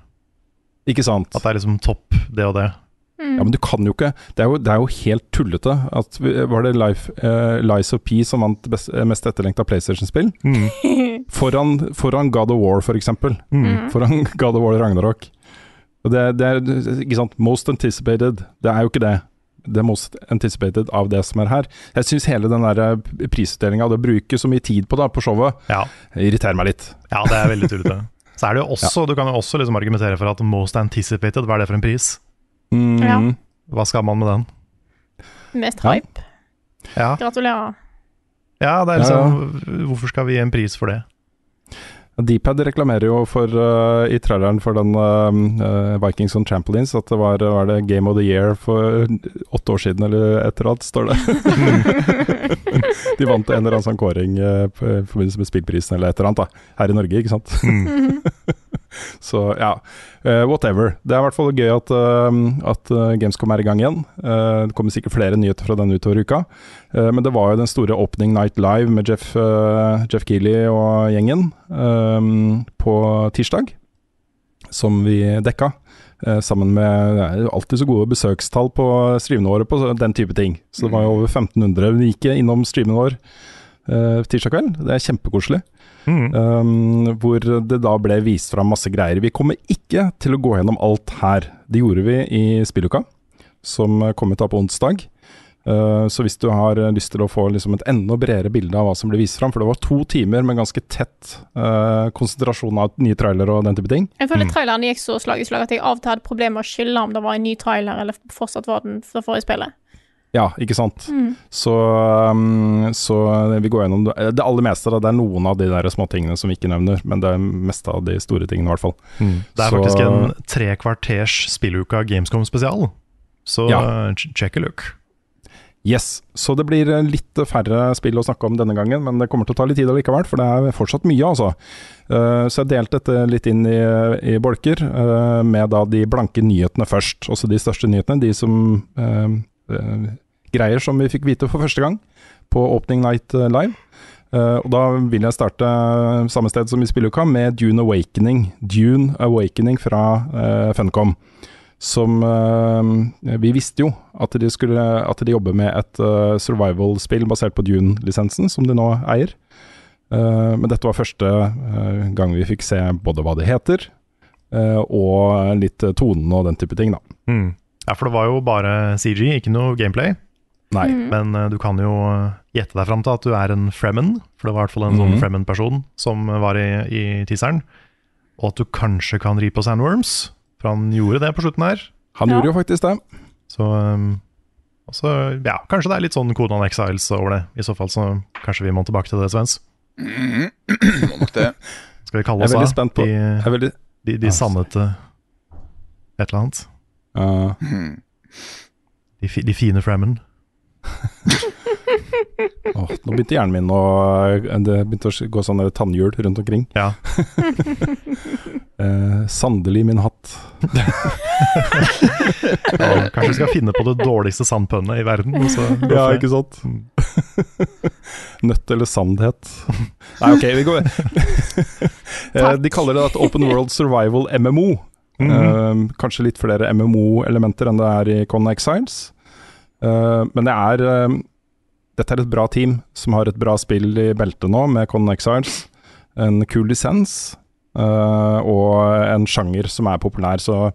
Ikke sant? At det er liksom topp, det og det. Ja, men du kan jo ikke Det er jo, det er jo helt tullete. At, var det Life, uh, Lies of P som vant best, eh, mest etterlengta PlayStation-spill? Foran, foran God of War, for eksempel. Foran *laughs* God of War Ragnarok. Og det, det er ikke sant, most anticipated. Det er jo ikke det. Det er most anticipated av det som er her. Jeg syns hele den der prisutdelinga, det å bruke så mye tid på det på showet, Ja. irriterer meg litt. ja, det er veldig tullete. *laughs* Så er det jo også, Du kan jo også liksom argumentere for at most anticipated, hva er det for en pris? Mm, Ja. Hva skal man med den? Mest hype. Ja, Gratulerer. ja det er Ja, liksom Hvorfor skal vi gi en pris for det? Dpad reklamerer jo for, uh, i traileren for den uh, Vikings on Trampolines at det var, var det Game of the Year for åtte år siden, eller et eller annet, står det. De vant en eller annen sånn kåring uh, i forbindelse med spillprisen eller et eller annet, da. Her i Norge, ikke sant. *laughs* *laughs* Så ja, uh, whatever. Det er i hvert fall gøy at, uh, at eh, Gamescom er i gang igjen. Uh, det kommer sikkert flere nyheter fra den utover uka. Men det var jo den store Opening Night Live med Jeff, Jeff Keeley og gjengen um, på tirsdag, som vi dekka. sammen med alltid så gode besøkstall på streamene våre på den type ting. Så det var jo over 1500 vi gikk innom streamen vår eh, tirsdag kveld. Det er kjempekoselig. Mm. Um, hvor det da ble vist fram masse greier. Vi kommer ikke til å gå gjennom alt her. Det gjorde vi i spilluka, som kom ut da på onsdag. Uh, så hvis du har lyst til å få liksom et enda bredere bilde av hva som ble vist fram, for det var to timer med ganske tett uh, konsentrasjon av nye trailere og den type ting. Jeg føler traileren gikk så slag i slag at jeg av og til hadde problemer med å skille om det var en ny trailer eller fortsatt var den fra forrige spillet. Ja, ikke sant. Mm. Så, um, så vi går gjennom det, det aller meste. Da. Det er noen av de der småtingene som vi ikke nevner, men det er meste av de store tingene, i hvert fall. Det er Så- faktisk en tre kvarters spilluka Gamescom spesial. Så Ja. eh, check a look. Yes, så det blir eh, litt færre spill å snakke om denne gangen, men det kommer til å ta litt tid allikevel, for det er fortsatt mye, altså. Eh, så jeg delte dette litt inn i, i bolker, eh, med da de blanke nyhetene først. Også de største nyhetene, de som eh, eh, greier som vi fikk vite for første gang på Opening Night eh, Live. Uh, og da vil jeg starte samme sted som i spilluka, med Dune Awakening. Dune Awakening fra uh, Funcom som uh, Vi visste jo at de, skulle, at de jobber med et eh, survival-spill basert på Dune-lisensen, som de nå eier. Eh, men dette var første eh, gang vi fikk se både hva det heter, eh, og litt eh, tonen og den type ting, da. Mm. Ja, for det var jo bare CG, ikke noe gameplay. Nei. Men uh, du kan jo eh, gjette deg fram til at du er en Fremen, for det var i hvert fall en sånn Mhm. Fremen-person som var i, i teaseren. Og at du kanskje kan ri på sandworms, for han gjorde det på slutten her. Han Ja. gjorde jo faktisk det. Så um, også, ja, kanskje det er litt sånn Conan Exiles over det. I så fall så kanskje vi må tilbake til det, Svens. Mm, må nok det. Skal vi kalle Jeg oss er veldig da? spent på De, veldig, de, de sannete et eller annet. Uh, Mm. De, fi- de fine Frammen. oh, *laughs* Nå begynte hjernen min å Det begynte å gå sånn tannhjul rundt omkring. Ja. *laughs* Eh, sandelig min hatt. Og kanskje vi skal finne på det dårligste sandpønnet i verden. Ja, ikke sant? *laughs* Nøtt eller sandhet. Nei, ok, vi går Eh, De kaller det et Open World Survival MMO. Mhm. uh, kanskje litt flere MMO-elementer enn det er i Con Exiles. Uh, men det er uh, Dette er et bra team som har et bra spill i beltet nå, med Con Exiles. En kul lisens eh, og en sjanger som er populær, så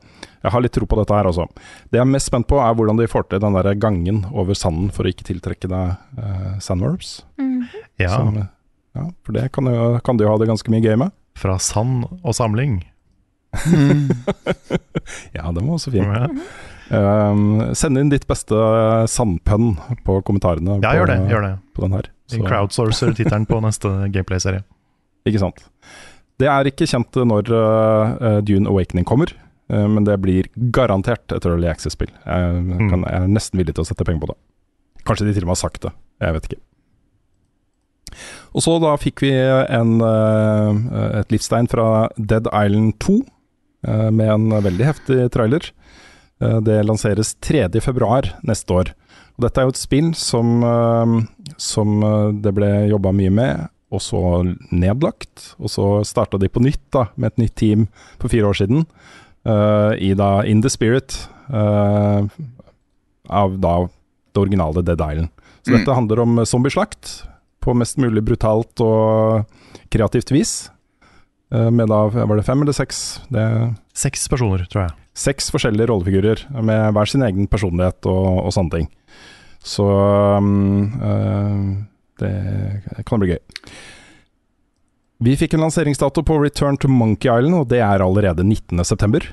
jeg har litt tro på dette her, også. Det jeg er mest spent på, er hvordan de får til den der gangen over sanden for å ikke tiltrekke deg uh, sandworms. Mm. Ja, Som, eh, ja, for det kan, jo, kan de jo ha det ganske mye gøy med. fra sand og samling. *laughs* Ja, den var også fin. Ja, Um, send inn ditt beste sandpønn på kommentarene ja på, gjør det. gjør det. på den her. Vi crowdsourcer tittelen på neste gameplay-serie. *laughs* Ikke sant. Det er ikke kjent når uh, Dune Awakening kommer, uh, men det blir garantert et Early Access-spill. Jeg, Mm. jeg er nesten villig til å sette penger på det. Kanskje de til og med har sagt det, jeg vet ikke. Og så da fikk vi en, uh, et livstegn fra Dead Island 2, uh, med en veldig heftig trailer. Uh, det lanseres 3.2 neste år. Og dette er jo et spill som, uh, som det ble jobba mye med, og så nedlagt. Og så starta de på nytt da, med et nytt team for fire år siden, uh, i da In the Spirit uh, av da det originale Dead Island. Så Mm. dette handler om zombieslakt på mest mulig brutalt og kreativt vis. Uh, med da, var det fem eller seks? Det Seks personer, tror jeg. seks forskjellige rollefigurer med hver sin egen personlighet og, og sånne ting. Så um, uh, det kan bli gøy. Vi fikk en lanseringsdato på Return to Monkey Island, og det er allerede 19.9.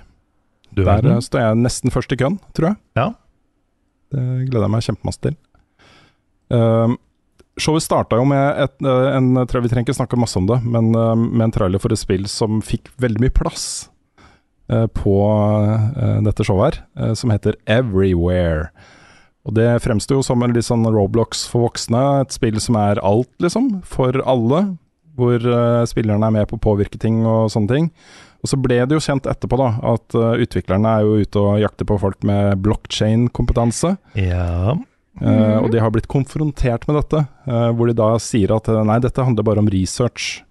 Du Der verden. uh, står jeg nesten først i køen, tror jeg. Ja. Det gleder jeg meg kjempemasse til. Um, showet starta jo med et, uh, en Vi trenger ikke snakke masse om det, men uh, med en trailer for et spill som fikk veldig mye plass uh, på dette showet her, som heter Everywhere. Og Det fremsto som en litt sånn Roblox for voksne, et spill som er alt, liksom, for alle. Hvor spillerne er med på å påvirke ting og sånne ting. Og så ble det jo kjent etterpå da, at utviklerne er jo ute og jakter på folk med blockchain-kompetanse. Ja. Eh, og de har blitt konfrontert med dette, uh, hvor de da sier at eh, nei, dette handler bare om research.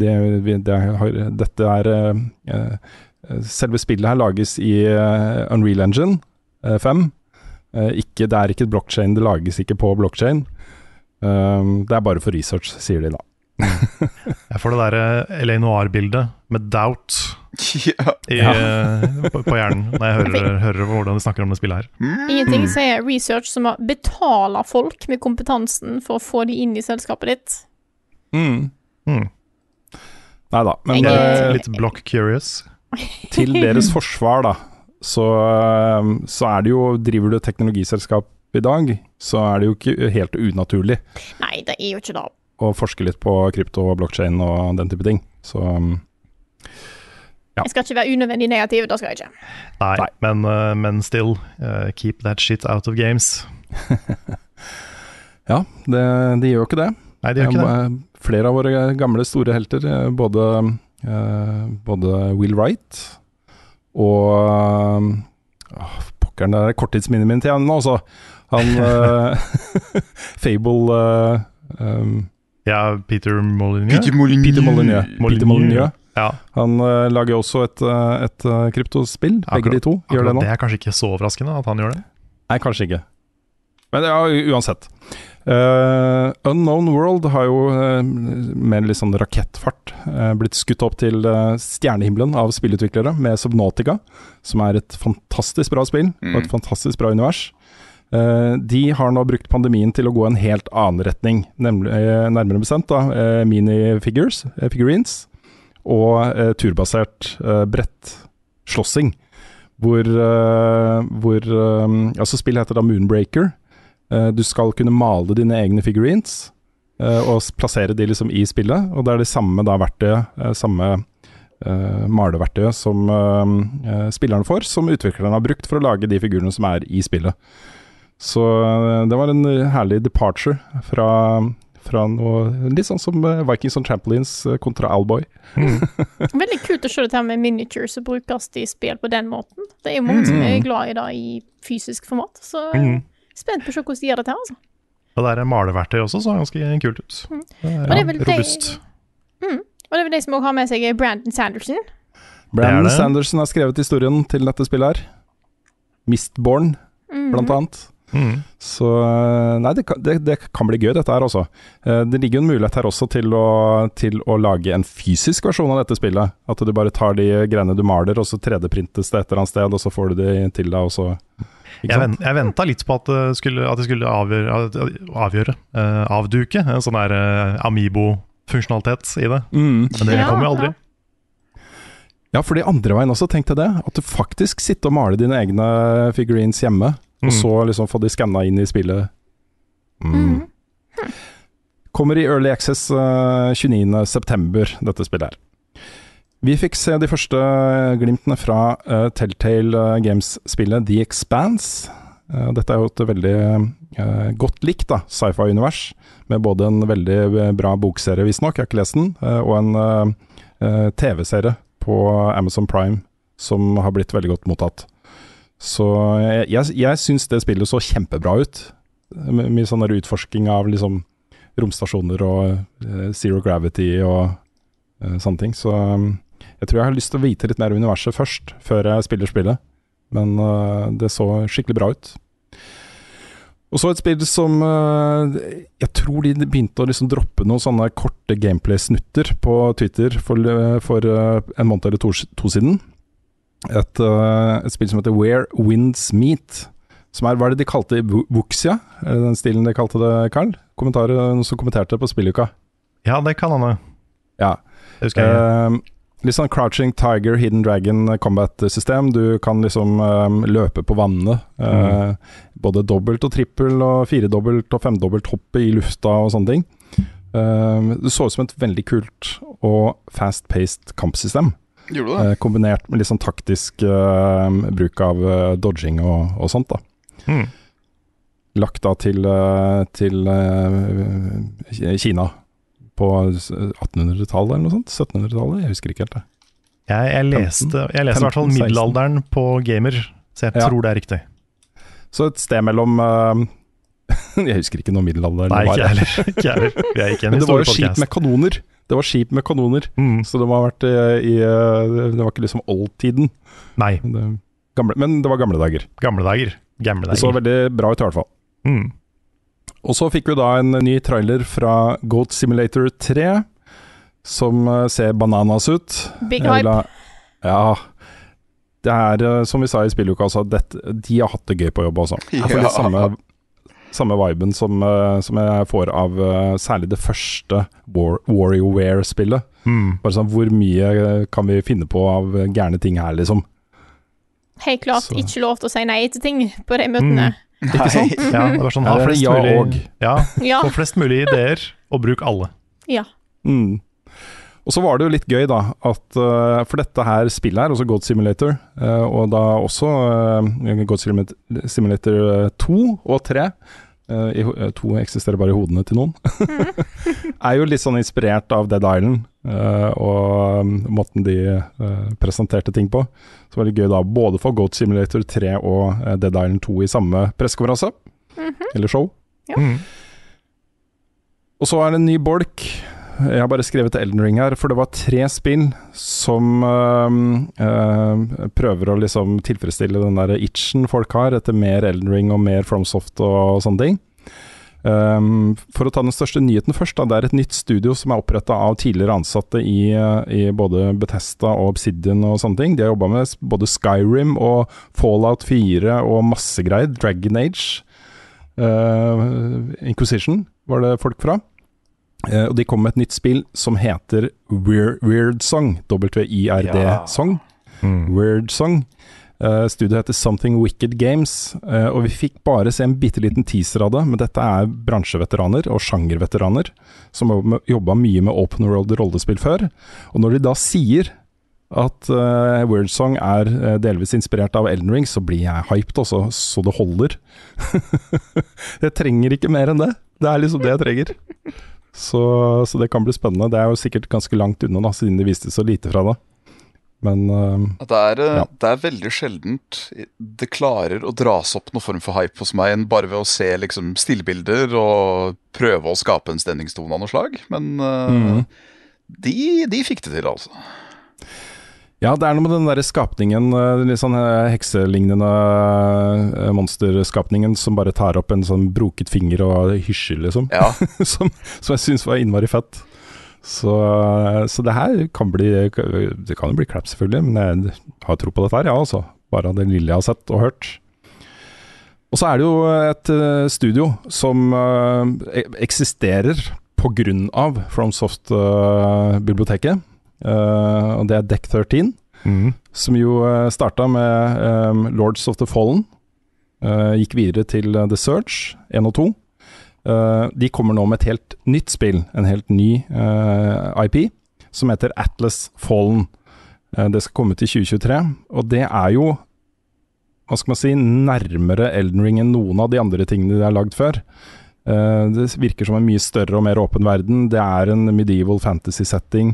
Det, vi, det har, dette er uh, Selve spillet her lages i Unreal Engine eh, 5. Eh, ikke, det er ikke blockchain, det lages ikke på. Eh, det er bare for research, sier de da. *laughs* Jeg får det derre LA Noir-bildet med doubt *laughs* Ja. i, eh, på, på hjernen når jeg hører, hører hvordan de snakker om det spillet her. Ingenting sier research som å betale folk med kompetansen for å få de inn i selskapet ditt. Mm. Nei da, men Jeg- eh, Litt block curious. *laughs* til deres forsvar, da, så, eh, så er det jo Driver du et teknologiselskap i dag, så er det jo ikke helt unaturlig Nei, det er jo ikke det. å forske litt på krypto og blockchain og den type ting. Så um, Ja. Jeg skal ikke være unødvendig negativ, da skal jeg ikke. Nei, Nei. Men, uh, men still, uh, keep that shit out of games. *laughs* Ja, det, de gjør jo ikke det. Nei, de gjør ikke det. Flere av våre gamle store helter, eh, både, uh, både Will Wright og uh, Pokkeren, det er korttidsminnet mitt igjen nå, altså. Han *laughs* *laughs* Fable eh, um, Ja, Peter Molyneux. Peter Molyneux. Peter Molyneux. Peter Molyneux. Ja, Han uh, lager også et, eh, et eh, kryptospill, begge Akkurat- de to gjør det nå. det er kanskje ikke så overraskende at han gjør det. Nei, kanskje ikke. Men ja, uansett. Uh, Unknown World har jo uh, med litt sånn rakettfart uh, blitt skutt opp til eh, stjernehimmelen av spillutviklere med Subnautica, som er et fantastisk bra spill og et fantastisk bra univers. Eh, de har nå brukt pandemien til å gå en helt annen retning, nemlig, nærmere bestemt da, eh, minifigures, figurines, og eh, turbasert eh, brettslåssing. Hvor, eh, hvor Altså, spillet heter da Moonbreaker. Du skal kunne male dine egne figurines og plassere de liksom i spillet. Og det er det samme da verktøyet, samme eh, maleverktøyet som eh, spillerne får, som utviklerne har brukt for å lage de figurene som er i spillet. Så det var en herlig departure fra, fra noe litt sånn som eh, Vikings on Trampolines eh, kontra Alboy. *laughs* Veldig kult å se dette her med miniatures som brukes i spill på den måten. Det er jo mange som er glad i det i fysisk format, så Mm. spent på å se hvordan de gjør dette her, altså. Og det er maleverktøy også, så ganske kult ut. Mm. Det er, det er vel de- robust. Mm. Og det er vel de som også har med seg Brandon Sanderson. Brandon det. Sanderson har skrevet historien til dette spillet her. Mistborn, Mm. blant annet. Mm. Så eh, nei, det kan, det, det kan bli gøy, dette her også. Eh, Det ligger jo en mulighet her også til å, til å lage en fysisk versjon av dette spillet. At du bare tar de greiene du maler, og så 3D-printes det et eller annet sted, og så får du de til deg, og så Jeg, jeg venta litt på at det skulle, at det skulle avgjøre, avgjøre uh, avduke en sånn der uh, Amibo-funksjonalitet i det. Mm. Men det Ja, kommer jo aldri. ja. Ja, for de andre veien også, tenkte jeg det. At du faktisk sitter og maler dine egne figurines hjemme, og Mm. så liksom få de skanna inn i spillet. Mm. Mm. Kommer i Early Access uh, 29.9., dette spillet her. Vi fikk se de første glimtene fra uh, Telltale eh, Games-spillet The Expanse. Uh, dette er jo et veldig uh, godt likt sci-fi-univers, med både en veldig eh, bra bokserie, visstnok, jeg har ikke lest den, eh, og en eh, eh, TV-serie på Amazon Prime som har blitt veldig godt mottatt. Så jeg, jeg, jeg syns det spillet så kjempebra ut. Med sånn utforsking av liksom romstasjoner og uh, zero gravity og uh, sånne ting. Så um, jeg tror jeg har lyst til å vite litt mer om universet først, før jeg spiller spillet. Men uh, det så skikkelig bra ut. Og så et spill som Jeg tror de begynte å liksom droppe noen sånne korte gameplay-snutter på Twitter for, for en måned eller to, to siden. Et, eh, et spill som heter Where Winds Meet. Som er, Hva er det de kalte Vuxia? Er det den stilen de kalte det, Carl? Kommentarer, noen som kommenterte på spilluka? Ja, det kan han jo. Ja. Det husker jeg. Eh, litt sånn Crouching Tiger, Hidden Dragon combat-system. Du kan liksom eh, løpe på vannet. eh, Både dobbelt og trippel og firedobbelt og femdobbelt hoppe i lufta og sånne ting. Uh, det så ut som et veldig kult og fast-paced kampsystem. Gjorde du det? Eh, kombinert med litt sånn taktisk eh, bruk av eh, dodging og, og sånt. da Mm. Lagt da til, eh, til eh, Kina på 1800-tallet eller noe sånt? 1700-tallet? Jeg husker ikke helt. det Jeg, jeg leste, jeg leste i hvert fall 15, 16. middelalderen på gamer, så jeg Ja. tror det er riktig. Så et sted mellom eh, *laughs* Jeg husker ikke noe middelalder. Nei, var. ikke heller. Ikke heller. Vi er ikke en Men det var jo skip med kanoner. Det var skip med kanoner, Mm. så det må ha vært eh, i eh, Det var ikke liksom oldtiden. Nei, Det, gamle, men det var gamle dager. gamle dager. Gamle Det så veldig bra ut i hvert fall. Mm. Og så fikk vi da en ny trailer fra Goat Simulator 3, som eh, ser bananas ut. Big hype. Ja. Det er, eh, som vi sa i spilluka altså, dette, de har hatt det gøy på jobb også. *laughs* Ja. litt Ja. samme, samme viben som, eh, som jeg får av eh, særlig det første War, WarioWare-spillet. Mm. Bare sånn, Hvor mye eh, kan vi finne på av gærne ting her, liksom? Helt klart Så- ikke lov til å si nei til ting på de møtene. Ikke sant? *laughs* Ja, det var sånn ha flest ja mulig og. Ja, Ja. flest mulig ideer, og bruk alle. ja. Mm. Og så var det jo litt gøy, da, at uh, for dette her spillet her, også God Simulator, uh, og da også uh, God Simulator, Simulator 2 og 3, eh, i, to eksisterer bare i hodene til noen, *laughs* er jo litt sånn inspirert av Dead Island og um, måten de presenterte ting på. Så var det gøy da både for Goat Simulator 3 og Dead Island 2 i samme pressekonferanse, eller show. Mm. Og så er det en ny bolk. Jeg har bare skrevet Elden Ring her, for det var tre spill som øhm, øhm, prøver å liksom tilfredsstille den der itchen folk har etter mer Elden Ring og mer FromSoft og, sånne ting. Um, for å ta den største nyheten først, da, det er et nytt studio som er oppretta av tidligere ansatte i, øh, i både Bethesda og Obsidian og sånne ting. De har jobba med både Skyrim og Fallout 4 og masse greier. Dragon Age. Uh, Inquisition var det folk fra. Eh, og de kom med et nytt spill som heter Weird, Weird Song. W-I-R-D-song. Mm. Weird Song. Uh, Studioet heter Something Wicked Games, uh, og vi fikk bare se en bitte liten teaser av det. Men dette er bransjeveteraner og sjangerveteraner som har jobba mye med open world rollespill før. Og når de da sier at uh, Weird Song er uh, delvis inspirert av Elden Ring, så blir jeg hyped også, så det holder. *laughs* jeg trenger ikke mer enn det. Det er liksom det jeg trenger. Så, så det kan bli spennende. Det er jo sikkert ganske langt unna, da, siden de viste så lite fra det. Men uh, Det er, eh, Ja. det er veldig sjeldent det klarer å dras opp noen form for hype hos meg enn bare ved å se liksom stillbilder og prøve å skape en stemningstone av noe slag. Men eh, Mhm. de, de fikk det til, altså. Ja, det er noe med den derre skapningen, eh, den litt sånn eh, hekselignende eh, monsterskapningen som bare tar opp en sånn broket finger og hysjer, liksom. Ja, *laughs* som, som jeg syns var innmari fett. Så, så det her kan bli Det kan jo bli crap, selvfølgelig, men jeg har tro på dette her, ja, altså. Bare av det lille jeg har sett og hørt. Og så er det jo et studio som e- eksisterer av FromSoft-biblioteket. Eh, og det er Deck 13 Mm. som jo uh, starta med um, Lords of the Fallen. eh, gikk videre til eh, The Search 1 og 2. Eh, de kommer nå med et helt nytt spill, en helt ny eh, IP, som heter Atlas Fallen. Eh, det skal komme til 2023, og det er jo hva skal man si, nærmere Elden Ring enn noen av de andre tingene de har lagd før. Uh, det virker som en mye større og mer åpen verden. Det er en medieval fantasy-setting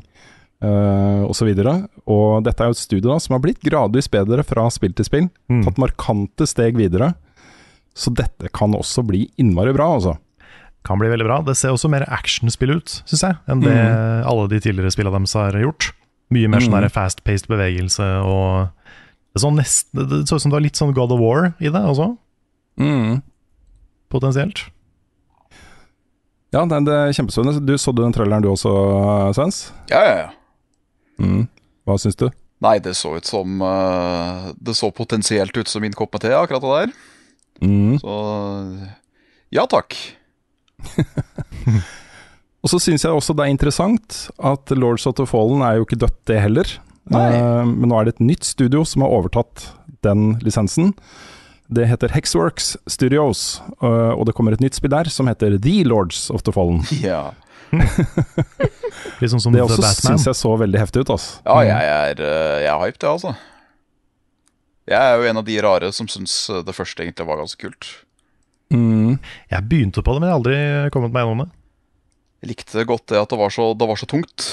uh, osv. Og dette er jo et studio da, som har blitt gradvis bedre fra spill til spill. Mm. Tatt markante steg videre. Så dette kan også bli innmari bra, altså. Kan bli veldig bra. Det ser også mer actionspill ut, syns jeg, enn det alle de tidligere spillene deres har gjort. Mye mer sånn Mm. der fast-paced bevegelse og det, så nesten, det så ut som det var litt sånn God of War i det også, potensielt. Ja, det, det er kjempespennende. Du Så du den traileren du også, Svens? ja, ja. ja. Mm. Hva syns du? Nei, det så ut som uh, Det så potensielt ut som min kopp med te, akkurat det der. Mm. Så ja takk. *laughs* Og så syns jeg også det er interessant at Lords of the Fallen er jo ikke dødt, det heller. Eh, men nå er det et nytt studio som har overtatt den lisensen. Det heter Hexworks Studios, uh, og det kommer et nytt spill der som heter The Lords of the Fallen. Ja, *laughs* Litt sånn som Det The også Batman. syns jeg så veldig heftig ut, altså. ja jeg er, eh, jeg er hyped, jeg, altså. Jeg er jo en av de rare som syns eh, det første egentlig var ganske kult. Mm. Jeg begynte på det, men jeg har aldri kommet meg gjennom det. Jeg likte godt det at det var så, det var så tungt.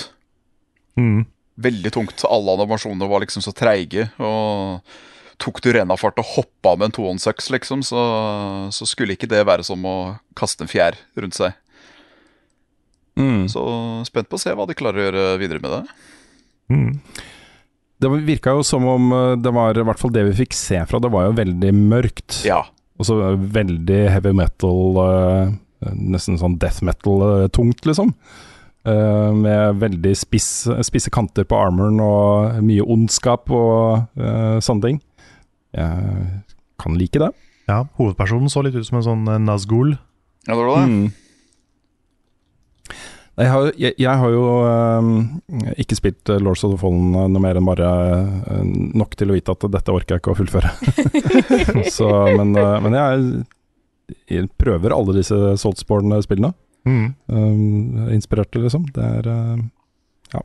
Mm. Veldig tungt. Alle animasjoner var liksom så treige. Og tok du rennafart og hoppa med en tohåndsøks, liksom, så, så skulle ikke det være som å kaste en fjær rundt seg. Mm. Så spent på å se hva de klarer å gjøre videre med det. Mm. Det virka jo som om eh, det var i hvert fall det vi fikk se fra det, var jo veldig mørkt. Ja. Og så veldig heavy metal, eh, nesten sånn death metal-tungt, liksom. Eh, med veldig spiss, spisse kanter på armoren og mye ondskap og eh, sånne ting. Jeg kan like det. Ja, hovedpersonen så litt ut som en sånn Nazgul. Ja, det var det. Mm. Jeg har, jeg, jeg har jo eh, ikke spilt eh, Lords of the Fallen eh, noe mer enn bare eh, nok til å vite at dette orker jeg ikke å fullføre. *laughs* Så, men, eh, men jeg, jeg prøver alle disse Saltsborne-spillene. Mm. Um, inspirerte, liksom. Det er Ja.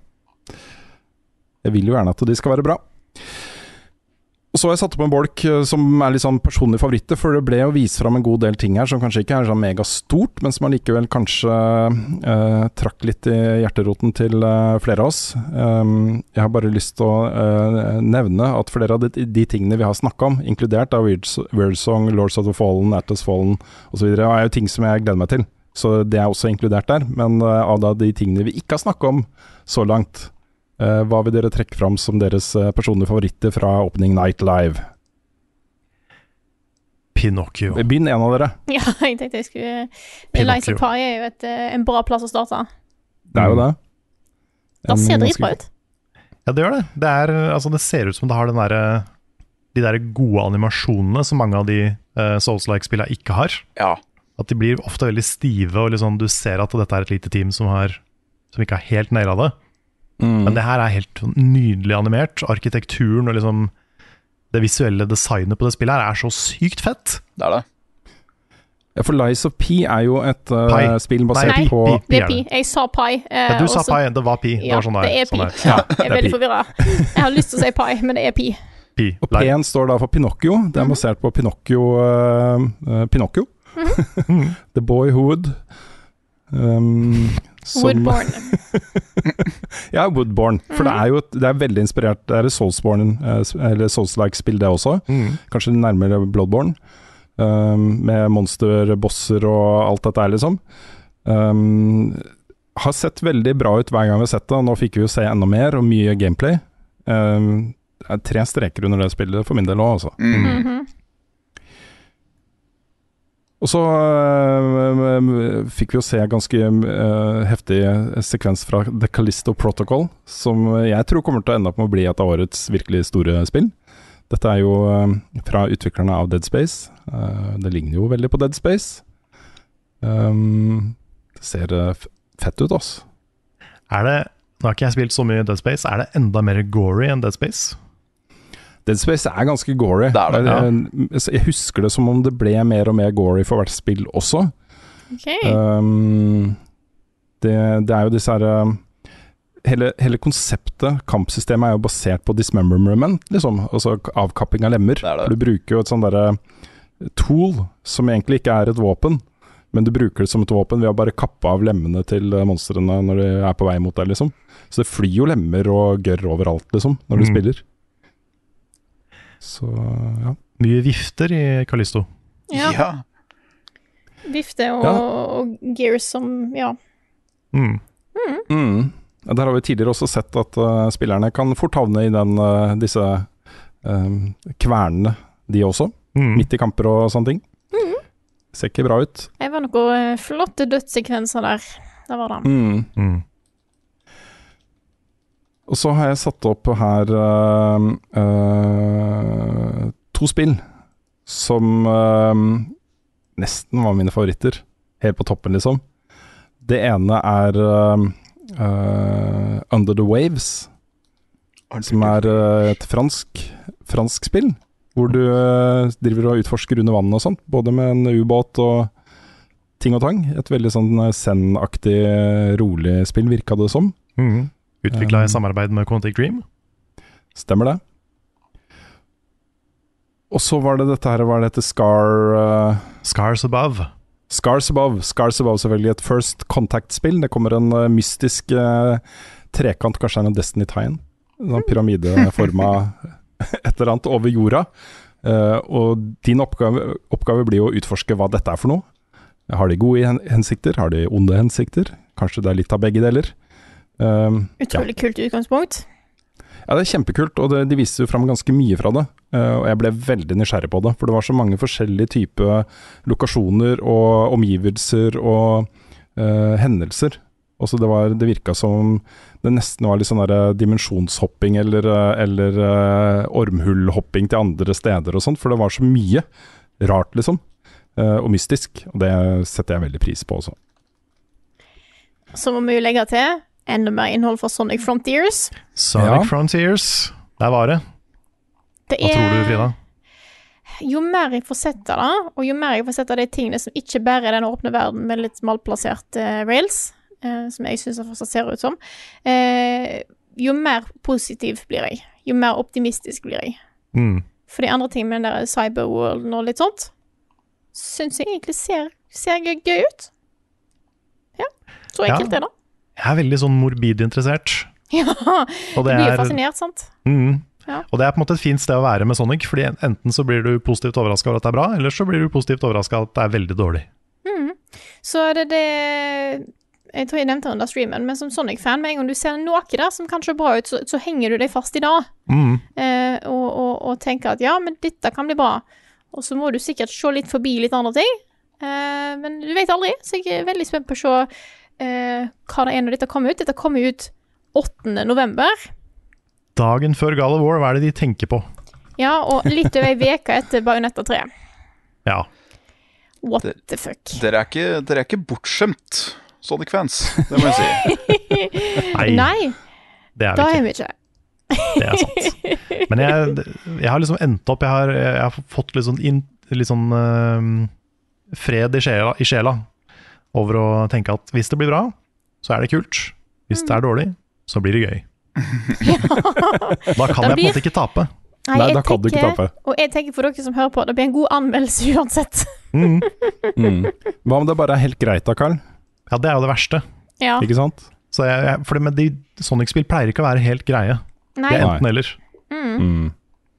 Jeg vil jo gjerne at de skal være bra. Og så har jeg satt opp en bolk eh, som er litt sånn personlige favoritter, for det ble jo vist fram en god del ting her som kanskje ikke er sånn megastort, men som allikevel kanskje eh, trakk litt i hjerteroten til eh, flere av oss. Um, jeg har bare lyst til å eh, nevne at flere av de, de tingene vi har snakka om, inkludert av Weird, Song, Lords of the Fallen, Atlas Fallen osv., er jo ting som jeg gleder meg til. Så det er også inkludert der. Men eh, av da de tingene vi ikke har snakka om så langt, hva vil dere trekke fram som deres eh, personlige favoritter fra Opening Night Live? Pinocchio. Begynn en av dere. *laughs* Ja, jeg tenkte jeg skulle Pinocchio. Liza Pie er jo et, eh, en bra plass å starte. Det er jo det. Det ser dritbra ut. Ja, det gjør det. Det, er, altså, det ser ut som det har den derre de der gode animasjonene som mange av de uh, Souls-like-spillene ikke har. Ja. At de blir ofte veldig stive, og liksom, du ser at dette er et lite team som, har, som ikke har helt naila det. Mm. Men det her er helt nydelig animert. Arkitekturen og liksom det visuelle designet på det spillet her er så sykt fett. Det er det. Ja, for Lies of P er jo et uh, spill basert Nei, på Nei, Det er P, pi. Jeg sa pi. Uh, Ja, du sa pi, det var pi. Det Ja, det, sånn det er pi. Sånn. Ja, jeg er er veldig pi. forvirra. Jeg har lyst til å si pi, men det er pi. pi. Og P-en står da for Pinocchio. Det er basert på Pinocchio uh, Pinocchio. Mm -hmm. *laughs* The Boyhood. Um, som- Woodborne. *laughs* Ja, Woodborne. For det er jo det er veldig inspirert Det er et Soulsborne, eh, eller Souls-like-spill, det også. Mm. Kanskje nærmere Bloodborne. Um, med monsterbosser og alt dette her, liksom. Um, har sett veldig bra ut hver gang vi har sett det, og nå fikk vi jo se enda mer og mye gameplay. Um, det er tre streker under det spillet for min del òg, altså. Mm. Mhm. Og så øh, fikk vi jo se ganske øh, heftig sekvens fra The Callisto Protocol, som jeg tror kommer til å ende opp med å bli et av årets virkelig store spill. Dette er jo øh, fra utviklerne av Dead Space. Uh, det ligner jo veldig på Dead Space. Um, det ser fett ut, altså. Er det Nå har ikke jeg spilt så mye Dead Space. Er det enda mer gory enn Dead Space? Dead Space er ganske gory. Det er det, Jeg, jeg husker det som om det ble mer og mer gory for hvert spill også. Okay. Um, det, det er jo disse her um, hele, hele konseptet, kampsystemet, er jo basert på dismemberment, liksom. Altså avkapping av lemmer. Det det. For du bruker jo et sånn derre tool som egentlig ikke er et våpen, men du bruker det som et våpen ved å bare kappe av lemmene til eh, monstrene når de er på vei mot deg, liksom. Så det flyr jo lemmer og gørr overalt, liksom, når du Mm. spiller. Så ja. Mye vifter i Kalisto. Ja. Vifte og, Ja. og gears som Ja. Mm. Mm. Mm. Der har vi tidligere også sett at uh, spillerne kan fort havne i den, uh, disse uh, kvernene, de også. Mm. Midt i kamper og sånne ting. Ser ikke bra ut. Det var noen flotte dødssekvenser der. Det var det. Og så har jeg satt opp her uh, uh, to spill som uh, nesten var mine favoritter. Helt på toppen, liksom. Det ene er Under the Waves. Som er et fransk, fransk spill. Hvor du driver og utforsker under vannet og sånt. Både med en ubåt og ting og tang. Et veldig sånn Zen-aktig, rolig spill, virka det som. Mm. Utvikla i Um, samarbeid med Quantic Dream. Stemmer det. Og så var det dette her, hva er det heter, Scar uh, Scars Above. Scars Above. Scars Above selvfølgelig et First Contact-spill. Det kommer en uh, mystisk uh, trekant, kanskje er en Destiny-tegn. En sånn pyramideforma *laughs* et eller annet over jorda. Eh, og din oppgave, oppgave blir jo å utforske hva dette er for noe. Har de gode hensikter? Har de onde hensikter? Kanskje det er litt av begge deler. Um, Utrolig kult utgangspunkt. ja, det er kjempekult, og det, de viste jo fram ganske mye fra det. Uh, og jeg ble veldig nysgjerrig på det, for det var så mange forskjellige typer lokasjoner og omgivelser og uh, hendelser. Også det, var, det virka som det nesten var litt sånn der dimensjonshopping eller, eh, eller uh, ormhullhopping til andre steder og sånt, for det var så mye rart, liksom. eh, og mystisk. Og det setter jeg veldig pris på også. Så må vi jo legge til enda mer innhold fra Sonic Frontiers. Sonic Ja. Frontiers. Der var det. Det Hva tror du, Frida? Jo mer jeg får sett av det, og jo mer jeg får sett av de tingene som ikke bare er den åpne verden med litt malplassert uh, rails, uh, som jeg syns det fortsatt ser ut som, uh, jo mer positiv blir jeg. Jo mer optimistisk blir jeg. Mm. For de andre tingene med den der cyberworlden og litt sånt, syns jeg egentlig ser, ser gøy, ut. Ja, så Ja. enkelt er det. Jeg er veldig sånn morbid interessert. *laughs* Ja, du det blir jo er- fascinert, sant? Mm. Ja. Og det er på en måte et fint sted å være med Sonic, fordi enten så blir du positivt overraska over at det er bra, eller så blir du positivt overraska over at det er veldig dårlig. Så det det Jeg tror jeg nevnte det under streamen, men som Sonic-fan, med en gang du ser noe der som kanskje er bra ut, så, så henger du deg fast i det. Mm. Eh, og, og, og tenker at ja, men dette kan bli bra. Og så må du sikkert se litt forbi litt andre ting. Eh, men du vet aldri, så jeg er veldig spent på å se eh, hva det er når dette kommer ut. Dette kommer ut 8. november. Dagen før Gala of War, hva er det de tenker på? Ja, og litt over ei uke etter Bajonetta 3. Ja. What Det- the fuck. Dere er ikke, dere er ikke bortskjemt, Sonic-fans. Det må jeg si. Nei, *laughs* Nei, det er da vi er vi ikke. Det er sant. Men jeg, jeg har liksom endt opp Jeg har, jeg har fått litt sånn, inn, litt sånn uh, fred i sjela, i sjela over å tenke at hvis det blir bra, så er det kult. Hvis det er dårlig, så blir det gøy. *laughs* Da kan jeg på en måte ikke tape. Nei, Nei da kan du ikke tape. Og jeg tenker for dere som hører på, det blir en god anmeldelse *laughs* uansett. Mm. Mm. Hva om det bare er helt greit da, Carl? Ja, det er jo det verste. Ja. Ikke sant? Så jeg, jeg, for det, men de Sonic-spill pleier ikke å være helt greie. Nei. Det er enten eller. Mm. Mm.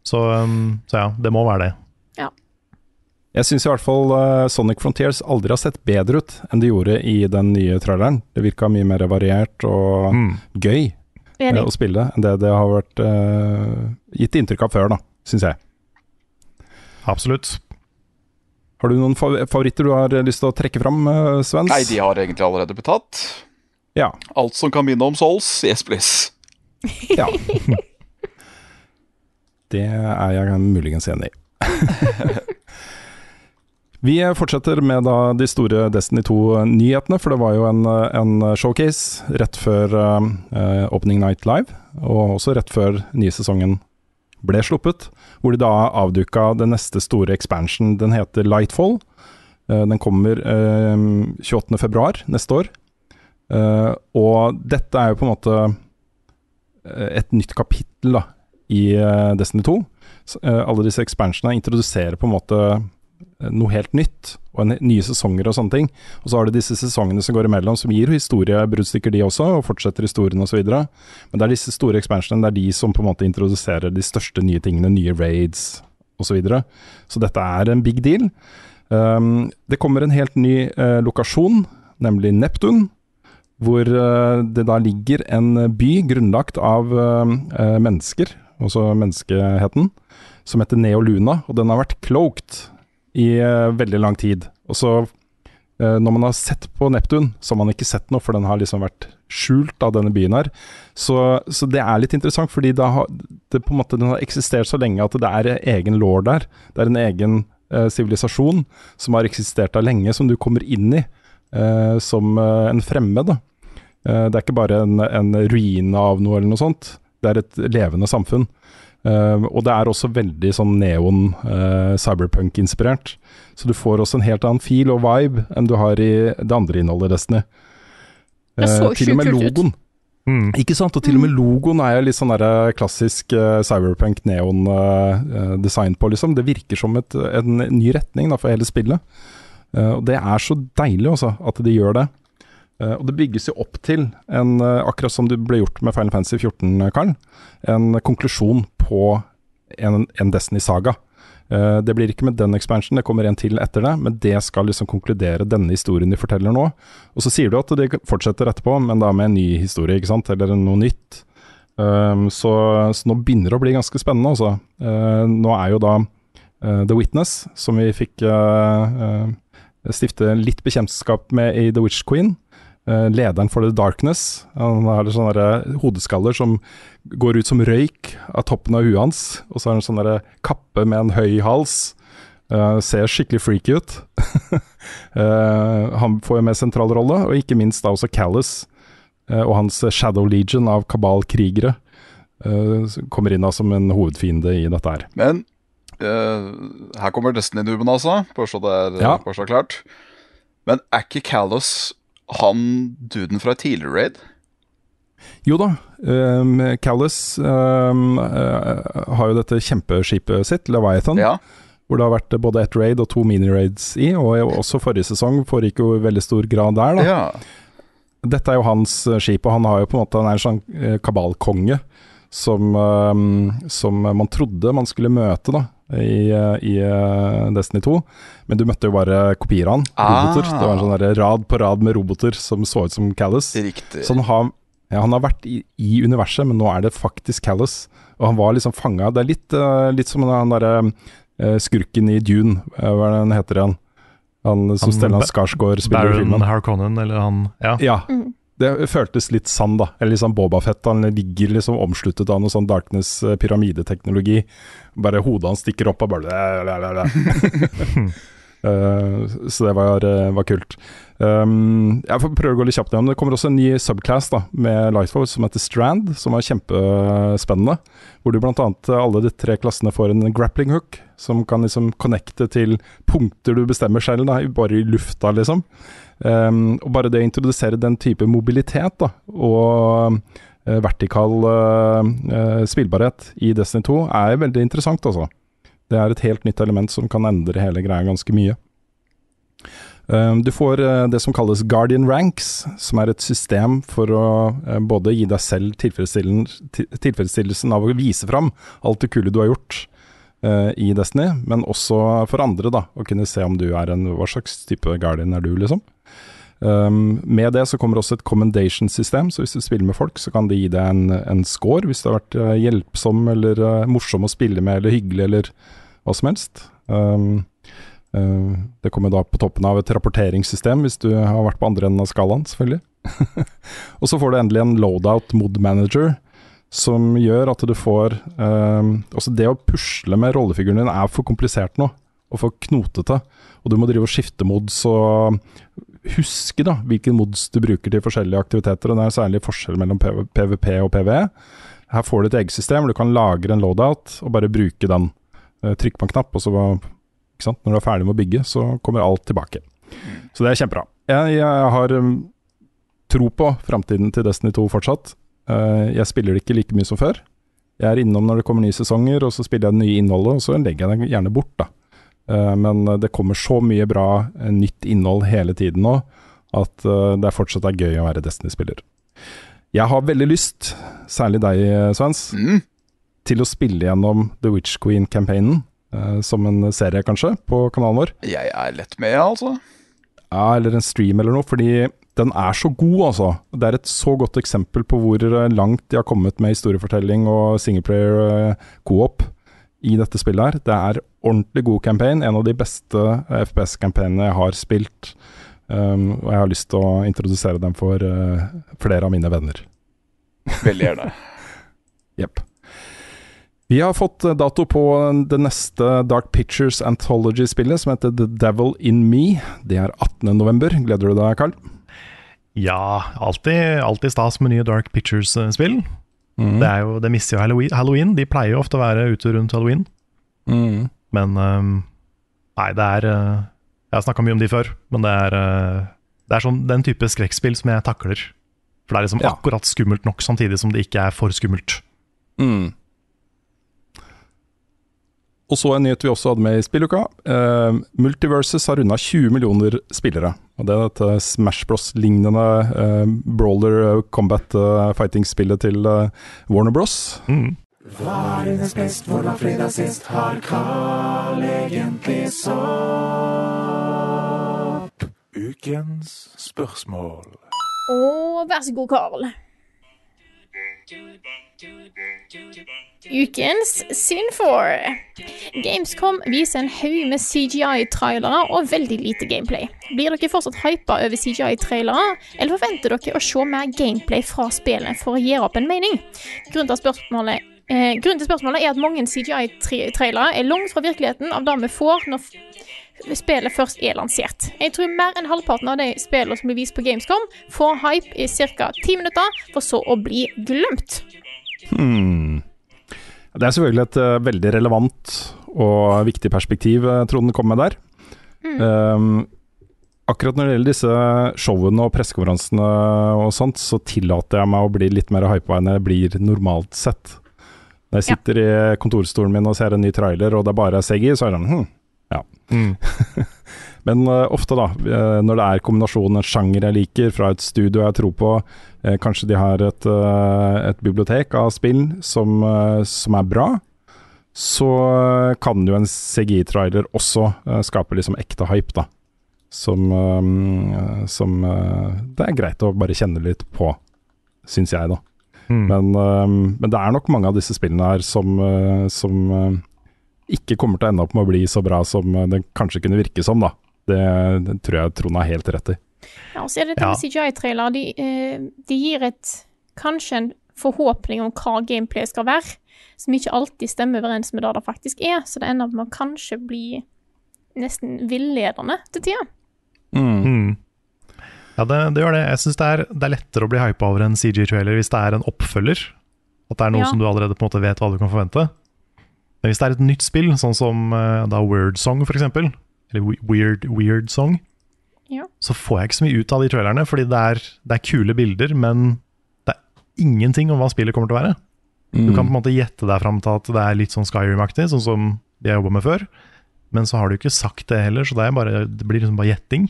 Så, um, så ja, det må være det. Jeg syns i hvert fall eh, Sonic Frontiers aldri har sett bedre ut enn det gjorde i den nye traileren. Det virka mye mer variert og Mm. gøy eh, Enig. å spille enn det det har vært uh, gitt inntrykk av før, da, syns jeg. Absolutt. Har du noen favoritter du har lyst til å trekke fram, eh, Svens? Nei, de har egentlig allerede blitt tatt. Ja. Alt som kan minne om Souls, yes please. ja. *laughs* det er jeg muligens enig i. *laughs* Vi fortsetter med da de store Destiny 2-nyhetene, for det var jo en, en showcase rett før uh, Opening Night Live, og også rett før nye sesongen ble sluppet, hvor de da avduka den neste store expansion. Den heter Lightfall. Uh, den kommer uh, 28.2 neste år. Uh, og dette er jo på en måte eh, et nytt kapittel da, i eh, Destiny 2. Så, eh, alle disse expansionene introduserer på en måte eh, noe helt nytt, og en, nye sesonger og sånne ting. Og så har du disse sesongene som går imellom, som gir historiebruddstykker de også, og fortsetter historien osv. Men det er disse store expansionene, det er de som på en måte introduserer de største nye tingene, nye raids osv. Så, videre. så dette er en big deal. Um, det kommer en helt ny uh, lokasjon, nemlig Neptun. Hvor uh, det da ligger en by grunnlagt av eh, mennesker, altså menneskeheten, som heter Neoluna. Og den har vært cloaked i eh, veldig lang tid. Og så, eh, når man har sett på Neptun, så har man ikke sett noe, for den har liksom vært skjult av denne byen her. Så, så det er litt interessant, fordi det har, det en måte, den har eksistert så lenge at det er egen lår der. Det er en egen sivilisasjon som har eksistert der lenge, som du kommer inn i eh, som eh, en fremmed. Eh, det er ikke bare en, en ruine av noe eller noe sånt, det er et levende samfunn. Eh, og det er også veldig sånn neon uh, cyberpunk-inspirert. Så du får også en helt annen feel og vibe enn du har i det andre innholdet i Destiny. Det så Eh, til og med logoen. Mm. Ikke sant? Og til og med logoen er jo litt sånn der klassisk eh, cyberpunk neon-design på, liksom. Det virker som et, en ny retning da, for hele spillet. Eh, og det er så deilig også, at de gjør det. Eh, og det bygges jo opp til, en, eh, akkurat som det ble gjort med Final Fantasy 14, Karl, en konklusjon på en, en Destiny-saga. Eh, det blir ikke med den expansion, det kommer en til etter det, men det skal liksom konkludere denne historien de forteller nå. Og så sier du at det fortsetter etterpå, men da med en ny historie, ikke sant, eller noe nytt. Um, så, så nå begynner det å bli ganske spennende, altså. Nå er jo da The Witness, som vi fikk stifte litt bekjentskap med i The Witch Queen. Uh, lederen for The Darkness. Han har sånne hodeskaller som går ut som røyk av toppen av huet hans. Og så har han sånn kappe med en høy hals. Uh, ser skikkelig freaky ut. Uh, *laughs* han får jo med sentral rolle, og ikke minst da også Callus uh, og hans Shadow Legion av kabalkrigere kommer inn da som en hovedfiende i dette her. Men eh, her kommer Destiny-nuben, altså. Bare så det er Ja. bare så klart. Men er ikke Callus han duden fra tidligere raid? Jo da, um, Callis um, uh, har jo dette kjempeskipet sitt, Leviathan. Ja. Hvor det har vært både ett raid og to mini-raids i, og også forrige sesong foregikk jo i veldig stor grad der. da. ja. Dette er jo hans eh, skip, og han har jo på en måte han er en sånn eh, kabalkonge som, um, som man trodde man skulle møte da i, eh, i eh, Destiny 2. Men du møtte jo bare kopier av han. Roboter. Ah. Det var en sånn rad på rad med roboter som så ut som Callus. Riktig. Så han har, ja, han har vært i, i universet, men nå er det faktisk Callus. Og han var liksom fanga Det er litt, eh, litt som han derre skurken i Dune, hva er det han heter igjen? Han som Han Stellan Skarsgård spiller i Baron Harconen Harkonnen, eller han Ja. Ja. Det føltes litt sann, da. Eller liksom Bobafett. Han ligger liksom omsluttet av noe sånn Darkness-pyramideteknologi. Bare hodet hans stikker opp og bare uh, *laughs* Så det var, eh, var kult. Um, jeg får prøve å gå litt kjapt gjennom. Det kommer også en ny subclass da, med Lightforce som heter Strand, som er kjempespennende. Hvor du bl.a. alle de tre klassene får en grappling hook, som kan liksom connecte til punkter du bestemmer selv, da, bare i lufta, liksom. Um, og bare det å introdusere den type mobilitet da, og uh, vertikal uh, uh, spillbarhet i Destiny 2 er veldig interessant, altså. Det er et helt nytt element som kan endre hele greia ganske mye. Um, du får eh, det som kalles Guardian Ranks, som er et system for å eh, både gi deg selv tilfredsstillelsen, av å vise fram alt det kule du har gjort eh, i Destiny, men også for andre da, å kunne se om du er en Hva slags type Guardian er du, liksom? Um, med det så kommer også et commendation-system, så hvis du spiller med folk, så kan de gi deg en, en score hvis du har vært hjelpsom eller morsom å spille med eller hyggelig eller hva som helst. Um, det kommer da på toppen av et rapporteringssystem hvis du har vært på andre enden av skalaen, selvfølgelig. *laughs* og så får du endelig en loadout mod manager, som gjør at du får um, det å pusle med rollefiguren din er for komplisert nå, og for knotete. Og du må drive og skifte mods og huske da, hvilken mods du bruker til forskjellige aktiviteter. og Det er særlig forskjell mellom PV PVP og PVE. Her får du et eget system hvor du kan lagre en loadout og bare bruke den. Eh, Trykk på en knapp, og så? Når du er ferdig med å bygge, så kommer alt tilbake. Så det er kjempebra. Jeg, jeg har um, tro på framtiden til Destiny 2 fortsatt. Eh, jeg spiller det ikke like mye som før. Jeg er innom når det kommer nye sesonger, og så spiller jeg det nye innholdet, og så legger jeg det gjerne bort, da. Eh, Men det kommer så mye bra eh, nytt innhold hele tiden nå at det fortsatt er gøy å være Destiny-spiller. Jeg har veldig lyst, særlig deg Svens, Mm. til å spille gjennom The Witch Queen-campaignen. Eh, Som en serie, kanskje, på kanalen vår. Jeg er lett med, altså. Ja, eller en stream eller noe, fordi den er så god, altså. Det er et så godt eksempel på hvor eh, langt de har kommet med historiefortelling og singleplayer eh, co-op i dette spillet her. Det er ordentlig god campaign, en av de beste FPS-campaignene jeg har spilt. Um, og jeg har lyst til å introdusere dem for uh, flere av mine venner. Veldig gjerne. *laughs* Jepp. Vi har fått eh, dato på det neste Dark Pictures Anthology-spillet, som heter The Devil In Me. Det er 18.11. Gleder du deg, Carl? Ja, alltid, alltid stas med nye Dark Pictures-spill. Mm. Det, er jo, det mister jo Halloween. De pleier jo ofte å være ute rundt halloween, Mm. men um, Nei, det er øh, Jeg har snakka mye om de før, men det er Det er sånn den type skrekkspill som jeg takler. For det er liksom Ja. akkurat skummelt nok, samtidig som det ikke er for skummelt. Mm. Og så en nyhet vi også hadde med i spilluka. Uh, Multiverses har runda 20 millioner spillere. Og Det er dette Smash Bros-lignende uh, brawler eh, combat uh, fighting-spillet til Warner Bros. Mm. Hva er hennes best, hvor var fredag sist? Har Carl egentlig sopp? Ukens spørsmål. Å, vær så god, Karl. Ukens Sin4. Gamescom viser en haug med CGI-trailere og veldig lite gameplay. Blir dere fortsatt hypa over CGI-trailere, eller forventer dere å se mer gameplay fra spillene for å gjøre opp en mening? Grunnen til spørsmålet eh, grunnen til spørsmålet er at mange CGI-trailere er langt fra virkeligheten av det vi får når spillet først er lansert. Jeg tror mer enn halvparten av de spillene som blir vist på Gamescom, får hype i ca. ti minutter, for så å bli glemt. Hmm. Det er selvfølgelig et uh, veldig relevant og viktig perspektiv uh, Trond kom med der. Um, akkurat når det gjelder disse showene og pressekonferansene og sånt, så tillater jeg meg å bli litt mer hypa enn jeg blir normalt sett. Når jeg sitter i kontorstolen min og ser en ny trailer, og det er bare er CGI, så er det sånn hm, ja. Mm. *laughs* Men eh, ofte, da, eh, når det er kombinasjonen en sjanger jeg liker, fra et studio jeg tror på, eh, kanskje de har et, et bibliotek av spill som, som er bra, så kan jo en CGI-trailer også skape liksom ekte hype, da. Som, som det er greit å bare kjenne litt på, syns jeg, da. Mm. Men, men det er nok mange av disse spillene her som, som ikke kommer til å ende opp med å bli så bra som det kanskje kunne virke som, da. Det, det tror jeg Trond har helt rett i. Ja, og så er det dette Ja. med CGI-trailer. De, eh, de gir et kanskje en forhåpning om hva gameplay skal være, som ikke alltid stemmer overens med det det faktisk er. Så det ender med å kanskje bli nesten villedende til tida. Mm. Ja, det, det gjør det. Jeg syns det, det er lettere å bli hypa over en CG-trailer hvis det er en oppfølger. At det er noe Ja. som du allerede på en måte vet hva du kan forvente. Men hvis det er et nytt spill, sånn som eh, da Word Song for eksempel, eller Weird, Weird Song, Ja. så får jeg ikke så mye ut av de trailerne, fordi det er, det er kule bilder, men det er ingenting om hva spillet kommer til å være. Du kan på en måte gjette deg fram til at det er litt sånn Skyrim-aktig, sånn som de har jobba med før. Men så har du ikke sagt det heller, så det, er bare, det blir liksom bare gjetting.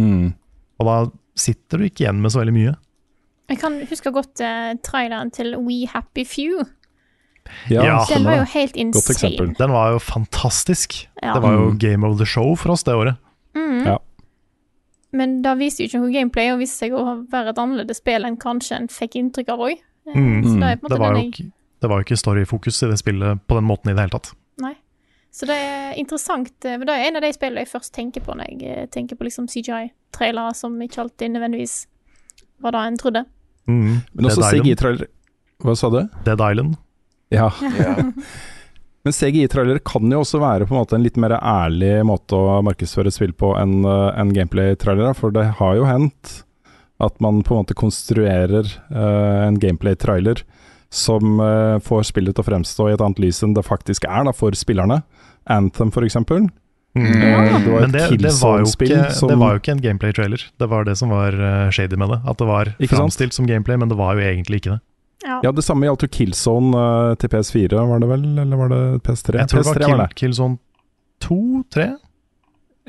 Mm. Og da sitter du ikke igjen med så veldig mye. Jeg kan huske godt uh, traileren til We Happy Few. Ja, Ja. Den var jo helt insane. Den var jo fantastisk. Ja. Det var jo Mm. Game of the Show for oss det året. Mm. Ja. Men det viste jo ikke noe gameplay, og viste seg å være et annerledes spill enn kanskje en fikk inntrykk av òg. Mm. Det var, jo, jeg ikke- storyfokus i det spillet på den måten i det hele tatt. Nei. Så det er interessant. Men Det er en av de spillene jeg først tenker på når jeg eh, tenker på liksom CGI-trailere, som ikke alltid nødvendigvis var det en trodde. Mm. Men også Dead Island. CGI-trailer Hva sa du? Dead Island. Ja. Ja. Men CGI-trailer kan jo også være på en måte en litt mer ærlig måte å markedsføre spill på enn en gameplay-trailere, for det har jo hendt at man på en måte konstruerer uh, en gameplay-trailer som uh, får spillet til å fremstå i et annet lys enn det faktisk er da, for spillerne. Anthem, for eksempel. Mm. Eh, det var Men det, det, var jo ikke, som det var jo ikke en gameplay-trailer. Det var det som var eh, shady med det. At det var framstilt som gameplay, men det var jo egentlig ikke det. Ja. Ja, det samme gjaldt jo Killzone uh, til PS4, var det vel? Eller var det PS3? Jeg tror det var PS3 Kill. Killzone 2? 3?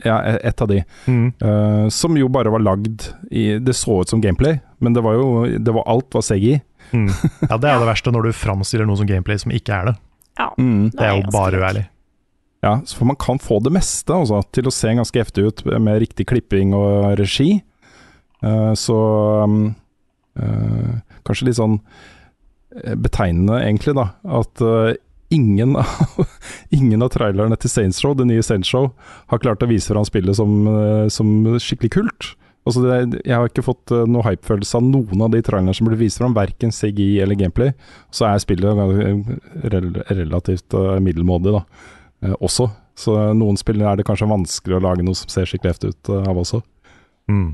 Ja, e- ett av de. Mm. Uh, som jo bare var lagd i Det så ut som gameplay, men det var jo det var, Alt var CGI. Mm. *laughs* Ja, det er det verste, når du framstiller noe som gameplay som ikke er det. ja. Mm. Det er jo bare uærlig. Ja, for man kan få det meste altså, til å se ganske heftig ut med riktig klipping og regi. Uh, så um, uh, Kanskje litt sånn betegnende, egentlig, da, at uh, ingen, av, *laughs* ingen av trailerne til Saints Row, det nye Saints Row, har klart å vise fram spillet som, uh, som skikkelig kult. Altså det, jeg har ikke fått uh, noe hypefølelse av noen av de trailerne som blir vist fram, verken CGI eller gameplay. Så er spillet rel relativt uh, middelmådig, da eh, også. Så noen spill er det kanskje vanskelig å lage noe som ser skikkelig heftig ut eh, av også. Mm.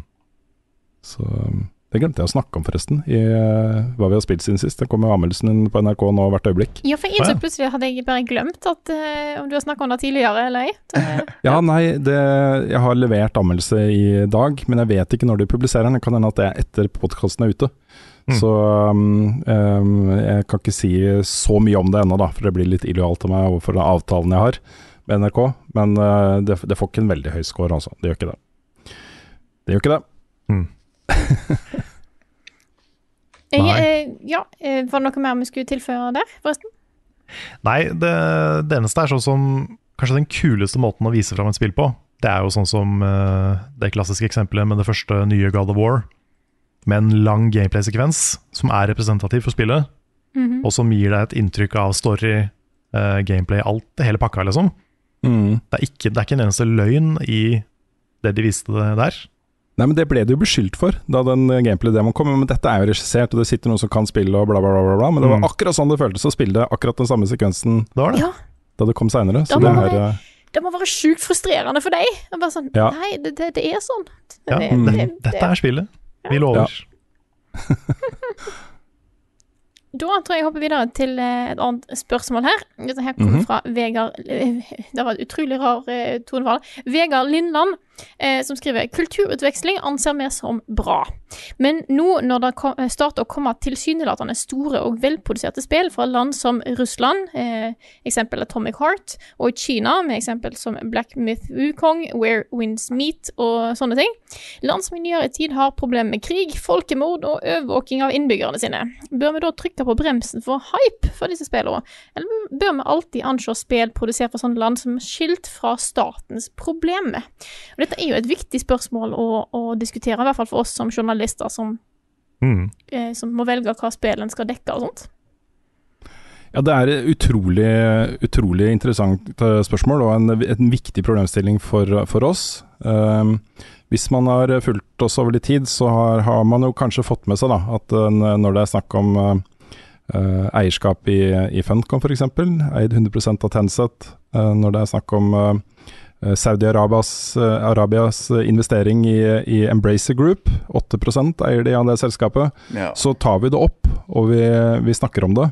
Så um, Det glemte jeg å snakke om, forresten, i eh, hva vi har spilt siden sist. Det kommer anmeldelsen din på NRK nå hvert øyeblikk. Ja, for jeg innså ja. plutselig hadde jeg bare glemt at uh, om du har snakka om det tidligere eller ei. *laughs* Ja, nei, det, jeg har levert anmeldelse i dag, men jeg vet ikke når de publiserer den. Det kan hende at det er etter podkasten er ute. Mm. Så um, um, jeg kan ikke si så mye om det ennå, da, for det blir litt illojalt av meg overfor den avtalen jeg har med NRK. Men uh, det, det får ikke en veldig høy score, altså. Det gjør ikke det. Det gjør ikke det. Mm. *laughs* jeg, eh, ja, eh, var det noe mer vi skulle tilføre der, forresten? Nei, det, det eneste er sånn som Kanskje den kuleste måten å vise fram et spill på, det er jo sånn som eh, det klassiske eksempelet med det første nye God of War. Med en lang gameplay-sekvens som er representativ for spillet, Mhm. og som gir deg et inntrykk av story, eh, gameplay, alt, hele pakka, liksom. Mm. Det er, ikke, det er ikke en eneste løgn i det de viste der. Nei, men Det ble det jo beskyldt for da den gameplay-demoen kom. Men dette er jo regissert, og det sitter noen som kan spille og bla, bla, bla. bla, bla. Men det var Mm. akkurat sånn det føltes å spille akkurat den samme sekvensen da det. Ja, da det kom seinere. Det det- eh, det må være sjukt frustrerende for deg. Bare sånn, Ja. Nei, det, det, det er sånn. Ja, Det- det, det- dette er spillet. Vi lover. *laughs* Da tror jeg jeg hopper videre til eh, et annet spørsmål her. Dette her kommer Mhm. fra Vegard eh, *laughs* Det var et utrolig rar eh, tonefall. Vegard Lindland, eh, som skriver kulturutveksling anser vi som bra. Men nå når det eh, starter å komme tilsynelatende store og velproduserte spill fra land som Russland, eh, eksempel Atomic Heart, og Kina, med eksempel som Black Myth Wukong, Where Winds Meet og sånne ting, land som i nyere tid har problemer med krig, folkemord og overvåking av innbyggerne sine, bør vi da trykke på bremsen for hype for disse spillene? Eller bør vi alltid anse spill produsert fra sånne land som skilt fra statens problemer? Dette er jo et viktig spørsmål å, å diskutere, i hvert fall for oss som journalister som, Mm. eh, som må velge hva spillen skal dekke og sånt. Ja, det er et utrolig, utrolig interessant eh, spørsmål, og en, en viktig problemstilling for, for oss. Um, hvis man har fulgt oss over litt tid, så har, har man jo kanskje fått med seg da, at eh, når det er snakk om eh, eierskap i, i Funcom f.eks., eid 100 av Tencent, uh, når det er snakk om eh, Saudi-Arabias eh, Arabias investering i, i Embracer Group, 8 eier de av det selskapet, Ja. så tar vi det opp, og vi, vi snakker om det.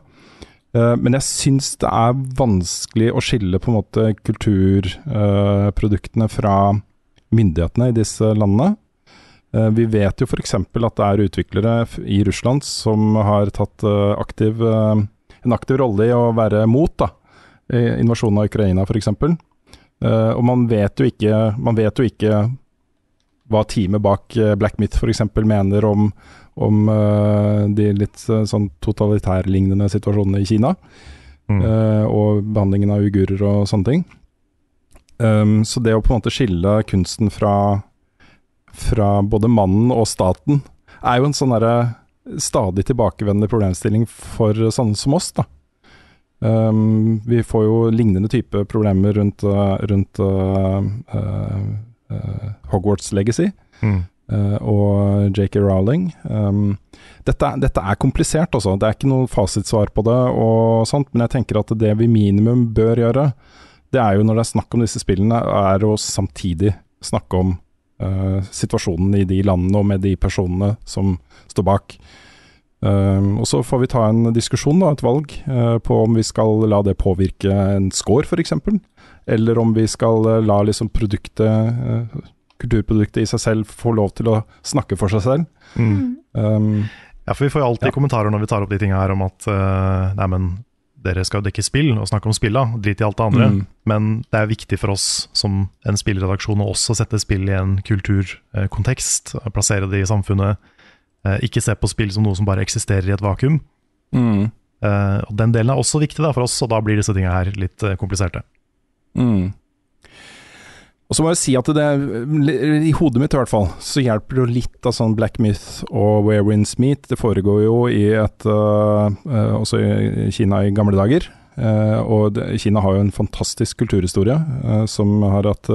Eh, Men jeg syns det er vanskelig å skille på en måte kulturproduktene fra myndighetene i disse landene. Eh, Vi vet jo f.eks. at det er utviklere i Russland som har tatt eh, aktiv, eh, en aktiv rolle i å være mot da, invasjonen av Ukraina f.eks. Uh, og man vet jo ikke, man vet jo ikke hva teamet bak eh, Black Myth f.eks. mener om, om uh, de litt uh, sånn totalitærlignende situasjonene i Kina. Mm. Uh, og behandlingen av uigurer og sånne ting. Um, så det å på en måte skille kunsten fra, fra både mannen og staten, er jo en sånn derre stadig tilbakevendende problemstilling for sånne som oss, da. Um, vi får jo lignende type problemer rundt, uh, rundt uh, uh, uh, Hogwarts Legacy Mm. og JK Rowling. Um, dette, dette er komplisert, altså. Det er ikke noe fasitsvar på det, sånt, men jeg tenker at det vi minimum bør gjøre, det er jo når det er snakk om disse spillene, er å samtidig snakke om situasjonen i de landene og med de personene som står bak. Um, og så får vi ta en diskusjon, da, et valg, uh, på om vi skal la det påvirke en score, f.eks. Eller om vi skal uh, la liksom produktet, uh, kulturproduktet i seg selv få lov til å snakke for seg selv. Mm. Um, Ja, for vi får jo alltid Ja. kommentarer når vi tar opp de tinga her om at nei, men dere skal jo dekke spill og snakke om spilla, drit i alt det andre. Mm. Men det er viktig for oss som en spillredaksjon å også sette spill i en kulturkontekst, plassere det i samfunnet. Eh, ikke se på spill som noe som bare eksisterer i et vakuum. mm, Eh, og Den delen er også viktig da, for oss, og da blir disse tinga her litt eh, kompliserte. mm. Og så må jeg si at det, i hodet mitt i hvert fall, så hjelper det jo litt av sånn Black Myth og Where Winds Meet. Det foregår jo i et uh, uh, Også i Kina i gamle dager. Uh, og det, Kina har jo en fantastisk kulturhistorie som har hatt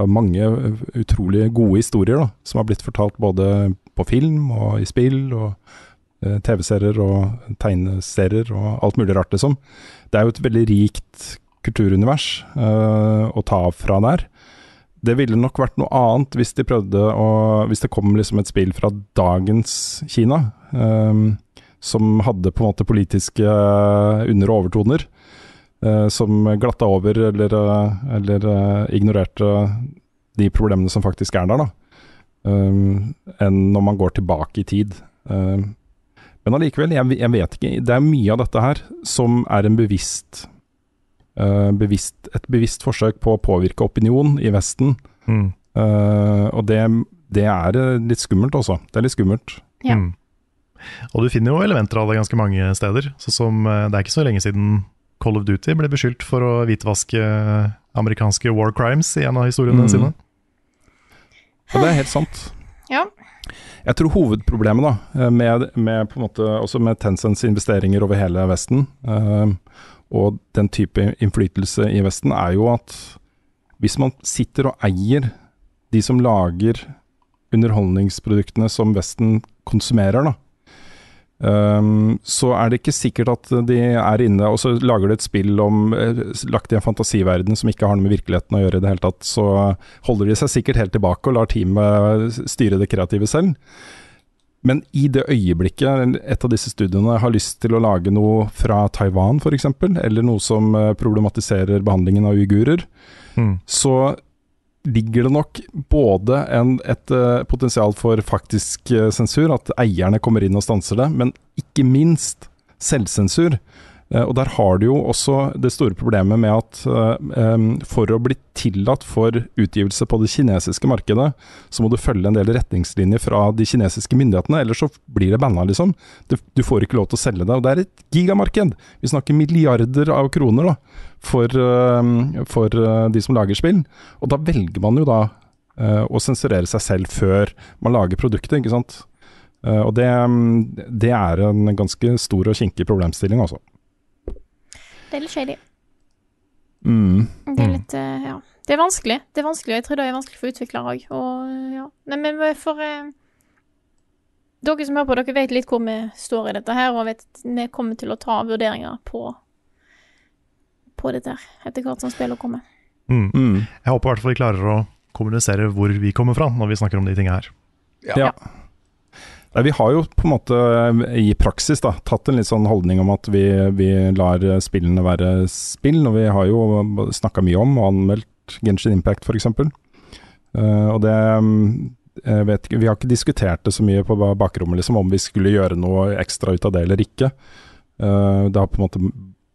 har mange utrolig gode historier da, som har blitt fortalt både på film og i spill og eh, TV-serier og tegneserier og alt mulig rart, liksom. Det er jo et veldig rikt kulturunivers eh, å ta av fra der. Det ville nok vært noe annet hvis de prøvde å Hvis det kom liksom et spill fra dagens Kina, eh, som hadde på en måte politiske under- og overtoner, eh, som glatta over eller, eh, eller ignorerte de problemene som faktisk er der, da. Um, enn når man går tilbake i tid. Um, men allikevel, jeg, jeg vet ikke. Det er mye av dette her som er en bevisst, uh, bevisst Et bevisst forsøk på å påvirke opinion i Vesten. Mm. Uh, og det, det er uh, litt skummelt, også. Det er litt skummelt. Ja. Mm. Og du finner jo elementer av det ganske mange steder. Så som, eh, det er ikke så lenge siden Call of Duty ble beskyldt for å hvitvaske amerikanske war crimes i en av historiene Mm. sine. Og det er helt sant. *laughs* Ja. Jeg tror hovedproblemet da, eh, med, med, måte, også med Tencents investeringer over hele Vesten, eh, og den type innflytelse i Vesten, er jo at hvis man sitter og eier de som lager underholdningsproduktene som Vesten konsumerer, da, Um, så er det ikke sikkert at de er inne og så lager de et spill om eh, lagt i en fantasiverden som ikke har noe med virkeligheten å gjøre i det hele tatt. Så holder de seg sikkert helt tilbake og lar teamet styre det kreative selv. Men i det øyeblikket et av disse studiene har lyst til å lage noe fra Taiwan f.eks., eller noe som eh, problematiserer behandlingen av uigurer, Mm. så ligger det nok både en, et uh, potensial for faktisk uh, sensur, at eierne kommer inn og stanser det, men ikke minst selvsensur. Eh, og der har du jo også det store problemet med at eh, for å bli tillatt for utgivelse på det kinesiske markedet, så må du følge en del retningslinjer fra de kinesiske myndighetene, ellers så blir det banna, liksom. Du, får ikke lov til å selge det. Og det er et gigamarked. Vi snakker milliarder av kroner da, for, for eh, de som lager spill. Og da velger man jo da å sensurere seg selv før man lager produktet, ikke sant. Og det, det er en ganske stor og kinkig problemstilling, altså. Det er litt shady. Mm. Det er litt uh, Ja. Det er vanskelig. Det er vanskelig, og jeg tror det er vanskelig for utviklere òg. Og eh, ja. Nei, men for uh, Dere som hører på, dere vet litt hvor vi står i dette her, og vet vi kommer til å ta vurderinger på på dette her, etter hvert som spillet kommer. Mm. Mm. Jeg håper i hvert fall vi klarer å kommunisere hvor vi kommer fra når vi snakker om de tingene her. Ja. Nei, vi har jo på en måte eh, i praksis da, tatt en litt sånn holdning om at vi, vi lar eh, spillene være spill, og vi har jo snakka mye om og anmeldt Genshin Impact f.eks. Uh, og det mm, vet Vi har ikke diskutert det så mye på ba- bakrommet liksom, om vi skulle gjøre noe ekstra ut av det eller ikke. Uh, det har på en måte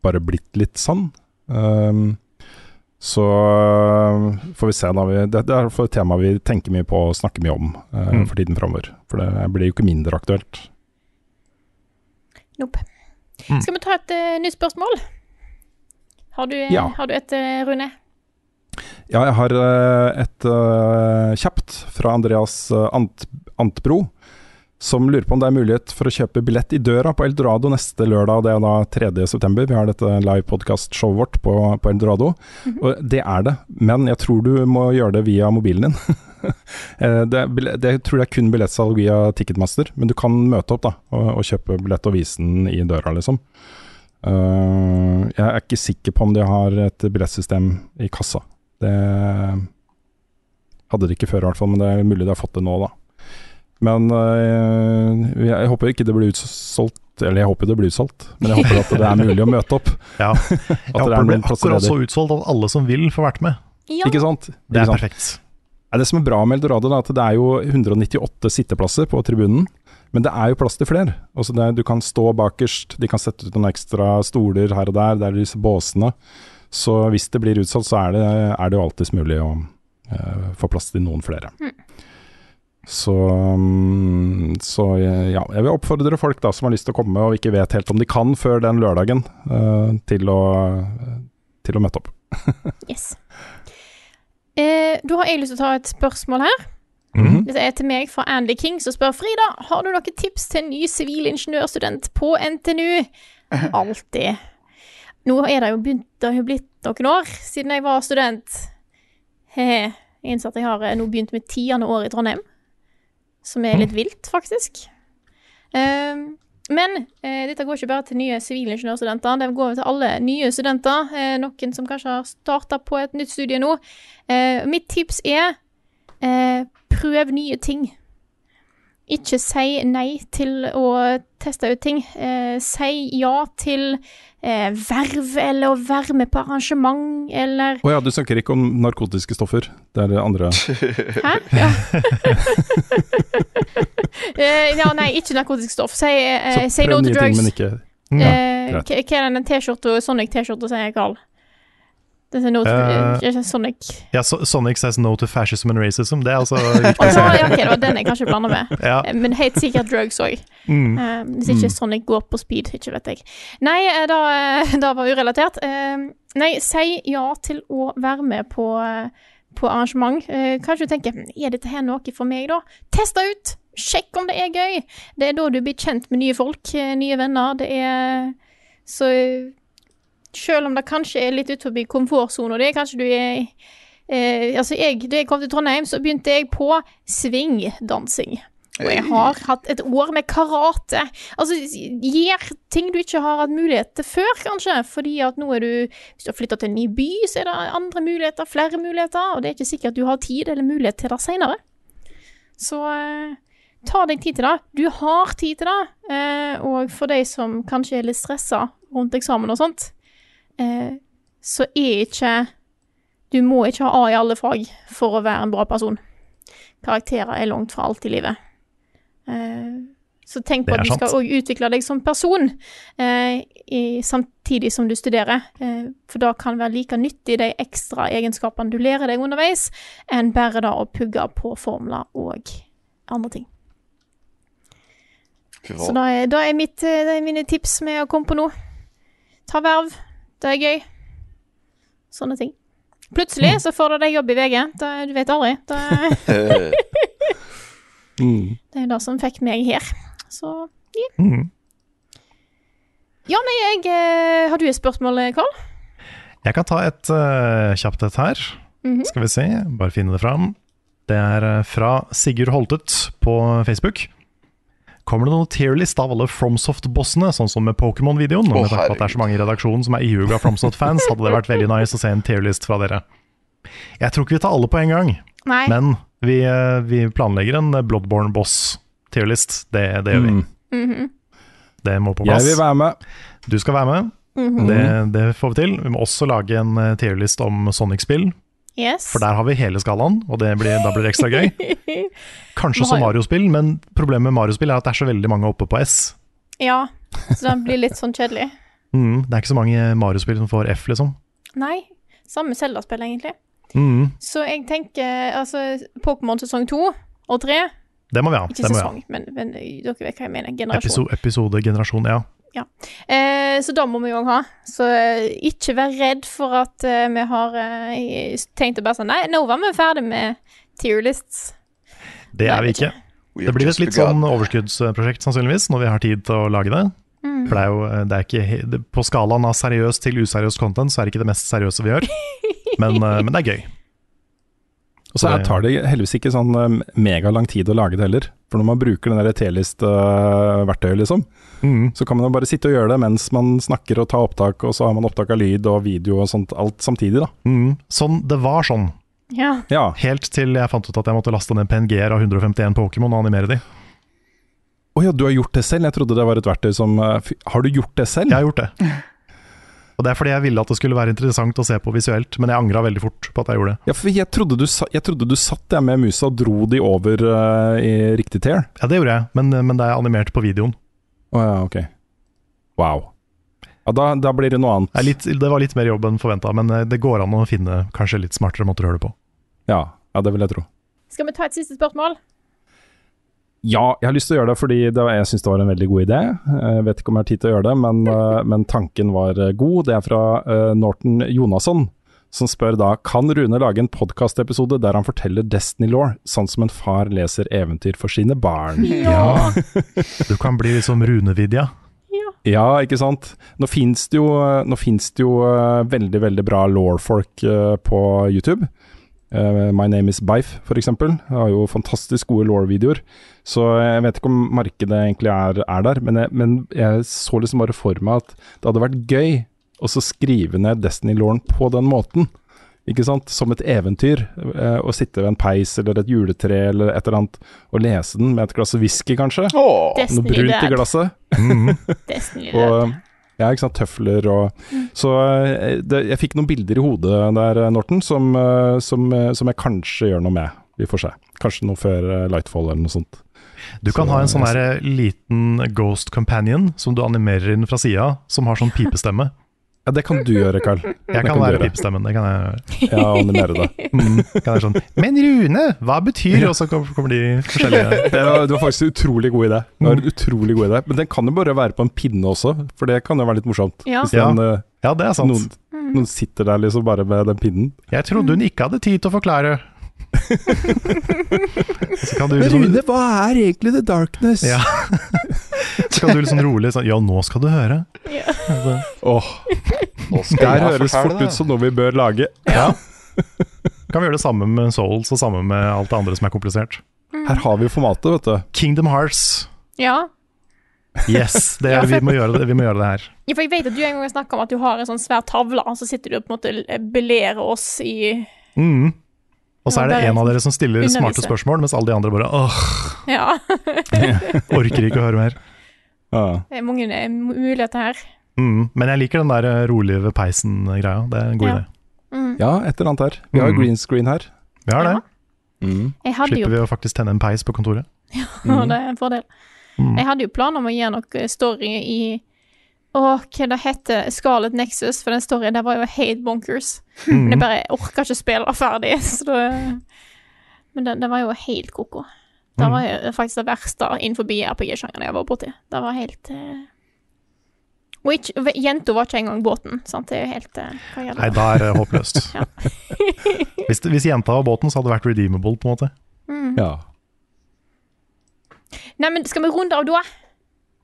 bare blitt litt sånn. Um, så øh, får vi se, da. Vi, det, det er et tema vi tenker mye på og snakker mye om eh, Mm. for tiden framover. For det blir jo ikke mindre aktuelt. Nope. Mm. Skal vi ta et uh, nytt spørsmål? Har du, eh, Ja. har du et, uh, Rune? Ja, jeg har uh, et kjapt fra Andreas Ant, Antbro. Som lurer på om det er mulighet for å kjøpe billett i døra på Eldorado neste lørdag. Det er da 3. september. Vi har dette live podcast-showet vårt på, på Eldorado. Og det er det, men jeg tror du må gjøre det via mobilen din. *laughs* Eh, det, det, jeg tror det er kun billettsalg via Ticketmaster, men du kan møte opp da og, og kjøpe billett og vise den i døra, liksom. Uh, jeg er ikke sikker på om de har et billettsystem i kassa. Det hadde de ikke før, i hvert fall, men det er mulig de har fått det nå, da. Men eh, jeg, jeg håper ikke det blir utsolgt, eller jeg håper det blir utsolgt, men jeg håper at det er mulig å møte opp. *laughs* Ja. *laughs* Jeg håper er det blir akkurat så utsolgt at alle som vil, får vært med. Ja. Ikke sant? Det Ikke er perfekt. Det som er bra med Eldorado, er at det er jo 198 sitteplasser på tribunen. Men det er jo plass til flere. Altså er, du kan stå bakerst, de kan sette ut noen ekstra stoler her og der. Det er disse båsene. Så hvis det blir utsolgt, så er det, er det jo alltids mulig å uh, få plass til noen flere. Mm, så så, ja, jeg vil oppfordre folk da som har lyst til å komme og ikke vet helt om de kan før den lørdagen, uh, til, å, til å møte opp. *laughs* Yes. Eh, da har jeg lyst til å ta et spørsmål her. Mhm. Dette er til meg fra Andy King, som spør Frida har du noen tips til en ny sivilingeniørstudent på NTNU. *laughs* Alltid. Nå er det jo begynt, det har jo blitt noen år siden jeg var student. He-he. Jeg innser at jeg har eh, nå begynt med tiende år i Trondheim, som er litt vilt, faktisk. Um, men eh, dette går ikke bare til nye sivilingeniørstudenter, det går til alle nye studenter. Eh, noen som kanskje har starta på et nytt studie nå. Eh, mitt tips er eh, prøv nye ting. Ikke si nei til å teste ut ting. Eh, si ja til eh, verv, eller å være med på arrangement, eller Å ja, du snakker ikke om narkotiske stoffer. Det er det andre. *laughs* Hæ? Ja. *laughs* Eh, ja, nei, ikke narkotisk stoff. Si, eh, Så si no to nye ting, men ikke Eh, greit. hva hva er den T-skjorta, Sonic-T-skjorta, sier jeg, Carl? Det er no to, Eh, eh, Sonic Ja, so Sonic says no to fascism and racism. Det er altså *laughs* Å viktig. ja, okay, ok, det var den jeg kanskje blanda med. Ja. Eh, Men helt sikkert drugs òg. Mm. hvis ikke Sonic går på speed, ikke vet jeg. Nei, da, da var urelatert. Uh, nei, si ja til å være med på, på arrangement. Kanskje du tenker "Hm, er dette her noe for meg, da? Test det ut! Sjekk om det er gøy! Det er da du blir kjent med nye folk, nye venner. Det er Så selv om det kanskje er litt utenfor komfortsona di, kanskje du er eh, Altså, jeg, da jeg kom til Trondheim, så begynte jeg på svingdansing. Og jeg har hatt et år med karate. Altså, gjør ting du ikke har hatt mulighet til før, kanskje. Fordi at nå er du Hvis du har flytta til en ny by, så er det andre muligheter, flere muligheter. Og det er ikke sikkert du har tid eller mulighet til det seinere. Så eh, ta deg tid til det. Du har tid til det. Eh, og for de som kanskje er litt stressa rundt eksamen og sånt, eh, så er ikke Du må ikke ha A i alle fag for å være en bra person. Karakterer er langt fra alt i livet. Eh, så tenk på at du skal òg utvikle deg som person eh, i, samtidig som du studerer. Eh, for da kan være like nyttig, de ekstra egenskapene du lærer deg underveis, enn bare da å pugge på formler og andre ting. Fy Så da er, da er, mitt, eh, det er mine tips med å komme på noe. Ta verv. Det er gøy. Sånne ting. Plutselig så får du deg jobb i VG. Da, du vet aldri. Da, *laughs* Eh, Mm. det er det som fikk meg her. Så Mm. Ja, nei, jeg eh, Har du et spørsmål, Karl? Jeg kan ta et uh, kjapt et her. Mhm. Skal vi se, bare finne det fram. Det er eh, fra Sigurd Holtet på Facebook. Kommer det noen tierlist av alle FromSoft-bossene, sånn som med Pokémon-videoen? Å, med takk på at det er så mange i redaksjonen som er ihuga FromSoft-fans, hadde det vært veldig nice å se en tierlist fra dere. Jeg tror ikke vi tar alle på en gang, Nei. men vi, eh, vi planlegger en Bloodborne-boss-tierlist. Det, det gjør vi. Mm. Mhm. Det må på plass. Jeg vil være med. Du skal være med. Mhm. Det, det får vi til. Vi må også lage en eh, tierlist om Sonic-spill. Yes. For der har vi hele skalaen, og det blir, da blir det ekstra gøy. *laughs* Kanskje også Mario-spill, men problemet med Mario-spill er at det er så veldig mange oppe på S. Ja, så det blir litt sånn kjedelig. Mm, det er ikke så mange Mario-spill som får F, liksom. Nei. Samme Zelda-spill, egentlig. Mm, Så jeg tenker altså Pokémon sesong to og tre det må vi ha. Ikke sesong, men, men dere vet hva jeg mener. Generasjon. Episo episode, generasjon, ja. Eh, så da må vi òg ha. Så eh, ikke vær redd for at eh, vi har eh, tenkt å bare sånn Nei, nå var vi ferdig med tierlists. Det er vi ikke. Det blir et litt sånn overskuddsprosjekt, sannsynligvis, når vi har tid til å lage det. Mm. For det er jo det er ikke, det, På skalaen av seriøs til useriøst content, så er det ikke det mest seriøse vi gjør. *laughs* Men, eh, men det er gøy. Og så Det- tar det heldigvis ikke sånn um, megalang tid å lage det heller. For når man bruker den der T-list-verktøyet, liksom, Mm. så kan man jo bare sitte og gjøre det mens man snakker og tar opptak, og så har man opptak av lyd og video og sånt, alt samtidig, da. Mm. Sånn, det var sånn. Ja. Ja. Helt til jeg fant ut at jeg måtte laste ned PNG-er av 151 Pokémon og animere de. Å ja, du har gjort det selv? Jeg trodde det var et verktøy som uh, Har du gjort det selv? Jeg har gjort det. *laughs* Og det er fordi jeg ville at det skulle være interessant å se på visuelt, men jeg angra veldig fort på at jeg gjorde det. Ja, for jeg trodde du, sa, jeg trodde du satt der med musa og dro de over uh, i riktig tear. Ja, det gjorde jeg, men, men det er animert på videoen. Å ja, ok. Wow. Ja, da, da blir det noe annet. Det, er litt, det var litt mer jobb enn forventa, men eh, det går an å finne kanskje litt smartere måter å gjøre det på. Ja, ja, det vil jeg tro. Skal vi ta et siste spørsmål? Ja, jeg har lyst til å gjøre det fordi det var, jeg syns det var en veldig god idé. Jeg vet ikke om jeg har tid til å gjøre det, men, eh, men tanken var eh, god. Det er fra uh, Norton Jonasson, som spør da kan Rune lage en podkastepisode der han forteller Destiny Law, sånn som en far leser eventyr for sine barn. *laughs* Ja. Du kan bli litt som Rune-Vidja. Ja, ikke sant. Nå fins det jo, nå det jo uh, veldig, veldig bra law-folk uh, på YouTube. Eh, My Name Is Beif, for eksempel. Har jo fantastisk gode law-videoer. Så jeg vet ikke om markedet egentlig er, er der, men jeg, men jeg så liksom bare for meg at det hadde vært gøy å skrive ned Destiny-lawen på den måten. Ikke sant? Som et eventyr. Uh, å sitte ved en peis eller et juletre eller et eller annet og lese den med et glass whisky, kanskje. Åh, Noe brunt i glasset. *laughs* Mhm. Destiny Dad. Og, ja, ikke sant, tøfler og Så eh, det, jeg fikk noen bilder i hodet der, eh, Norton, som, eh, som, som jeg kanskje gjør noe med. Vi får se. Kanskje noe før Lightfall eller noe sånt. Du kan Så- ha en sånn liten ghost companion som du animerer inn fra sida, som har sånn pipestemme. Ja, det kan du gjøre, Carl. Jeg Det kan være pipstemmen. Det kan jeg Ja, animere det. mm, kan jeg sånn Men Rune, hva betyr Og så kommer de forskjellige *laughs* Det var, det var faktisk en utrolig god idé. Det var en utrolig god idé. Men den kan jo bare være på en pinne også, for det kan jo være litt morsomt. Ja. Hvis den, eh, Ja, det er sant. noen, noen sitter der liksom bare med den pinnen. Jeg trodde hun ikke hadde tid til å forklare. *laughs* så kan du liksom, hva er egentlig The Darkness? Ja. *laughs* så kan du liksom rolig sånn Ja, nå skal du høre. Åh, nå skal der høres fort det. ut som noe vi bør lage. Ja. Kan vi gjøre det samme med Souls og samme med alt det andre som er komplisert. Her har vi jo formatet, vet du. Kingdom Hearts. Ja. Yes, det, Ja, for- vi, må gjøre det, vi må gjøre det her. ja, for jeg vet at du en gang har snakka om at du har en sånn svær tavle, og så sitter du og på en måte belærer oss i Mm. Og så er det en av dere som stiller undervise. smarte spørsmål, mens alle de andre bare åh, Ja. *laughs* orker ikke å høre mer. Ja. Det er mange eh, muligheter her. Mm. Men jeg liker den der eh, rolig ved peisen-greia. Det er en god Ja. idé. Mm. ja, et eller annet her. Vi har Mm. green screen her. Vi har det. Mm. Jeg hadde jo Slipper vi å faktisk tenne en peis på kontoret. *laughs* Ja, det er en fordel. Mm. Jeg hadde jo planer om å gjøre noe story i Åh, hva det heter Scarlet Nexus, for den storyen der var jo helt bonkers. Men jeg Mm. bare orka ikke spille ferdig, *laughs* så da Men det, den var jo helt ko-ko. Det Mm. var mm. faktisk det verste innenfor RPG-sjangeren jeg var borti. Det var helt eh... Og ikke, jenta var ikke engang båten, sant. Det er jo helt eh, Hva gjør Nei, da er det håpløst. *laughs* *laughs* Hvis, hvis jenta var båten, så hadde det vært redeemable, på en måte. Mm. Ja. Nei, men skal vi runde av da?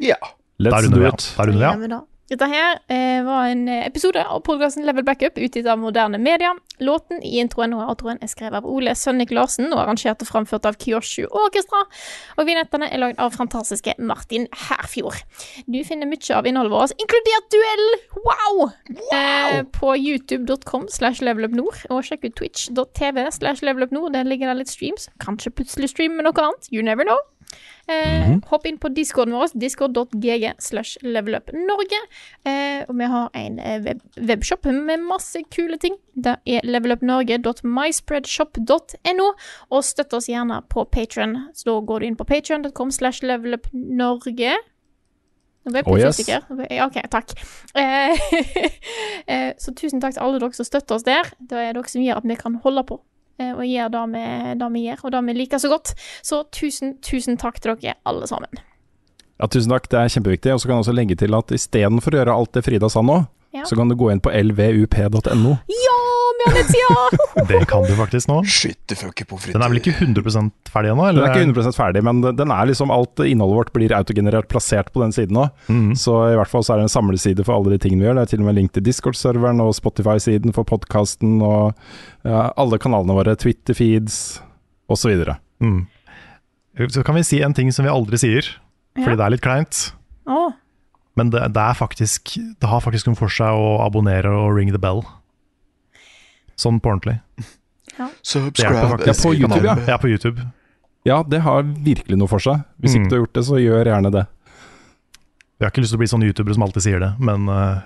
Ja. Da Let's runder do vi it. Da runder vi Ja, av. men da. Dette her eh, var en eh, episode av podkasten Level Backup utgitt av moderne media. Låten i introen og outroen er skrevet av Ole Sønnik Larsen og arrangert og framført av Kyoshu Orkestra. Og vignettene er lagd av fantastiske Martin Herfjord. Du finner mye av innholdet vårt, inkludert duell! Wow! Eh, på youtube.com slash levelupnord, og sjekk ut twitch.tv slash levelupnord. Der ligger det litt streams. Kanskje plutselig stream med noe annet. You never know. Eh, Hopp inn på discorden vår, discord.gg slash levelupnorge. Eh, og vi har en eh, web webshop med masse kule ting. Det er levelupnorge.myspreadshop.no. Og støtt oss gjerne på Patron. Så da går du inn på patron.com slash levelupnorge. Nå ble jeg Oh, yes. OK, takk. Eh, *laughs* eh, så tusen takk til alle dere som støtter oss der. Det er dere som gjør at vi kan holde på og gjør det vi, det vi gjør, og det vi liker så godt. Så tusen, tusen takk til dere alle sammen. Ja, tusen takk, det er kjempeviktig. Og så kan jeg også legge til at istedenfor å gjøre alt det Frida sa nå, Ja. så kan du gå inn på lvup.no. Ja, nettsida! *laughs* Det kan du faktisk nå. Skytterfucker. Den er vel ikke 100 ferdig ennå? Den er ikke 100% ferdig, men den er liksom alt innholdet vårt blir autogenerert plassert på den siden nå. Mm. Så i hvert fall så er det en samleside for alle de tingene vi gjør. Det er til og med link til Discord-serveren og Spotify-siden for podkasten og ja, alle kanalene våre, Twitter-feeds osv. Mm. Så kan vi si en ting som vi aldri sier, fordi Ja. det er litt kleint. Oh. Men det, det er faktisk Det har faktisk noe for seg å abonnere og ring the bell. Sånn på ordentlig. Det er Subscribe. Ja, på YouTube, ja. Ja, på YouTube. Ja, det har virkelig noe for seg. Hvis Mm. ikke du har gjort det, så gjør gjerne det. Vi har ikke lyst til å bli sånne youtubere som alltid sier det, men eh,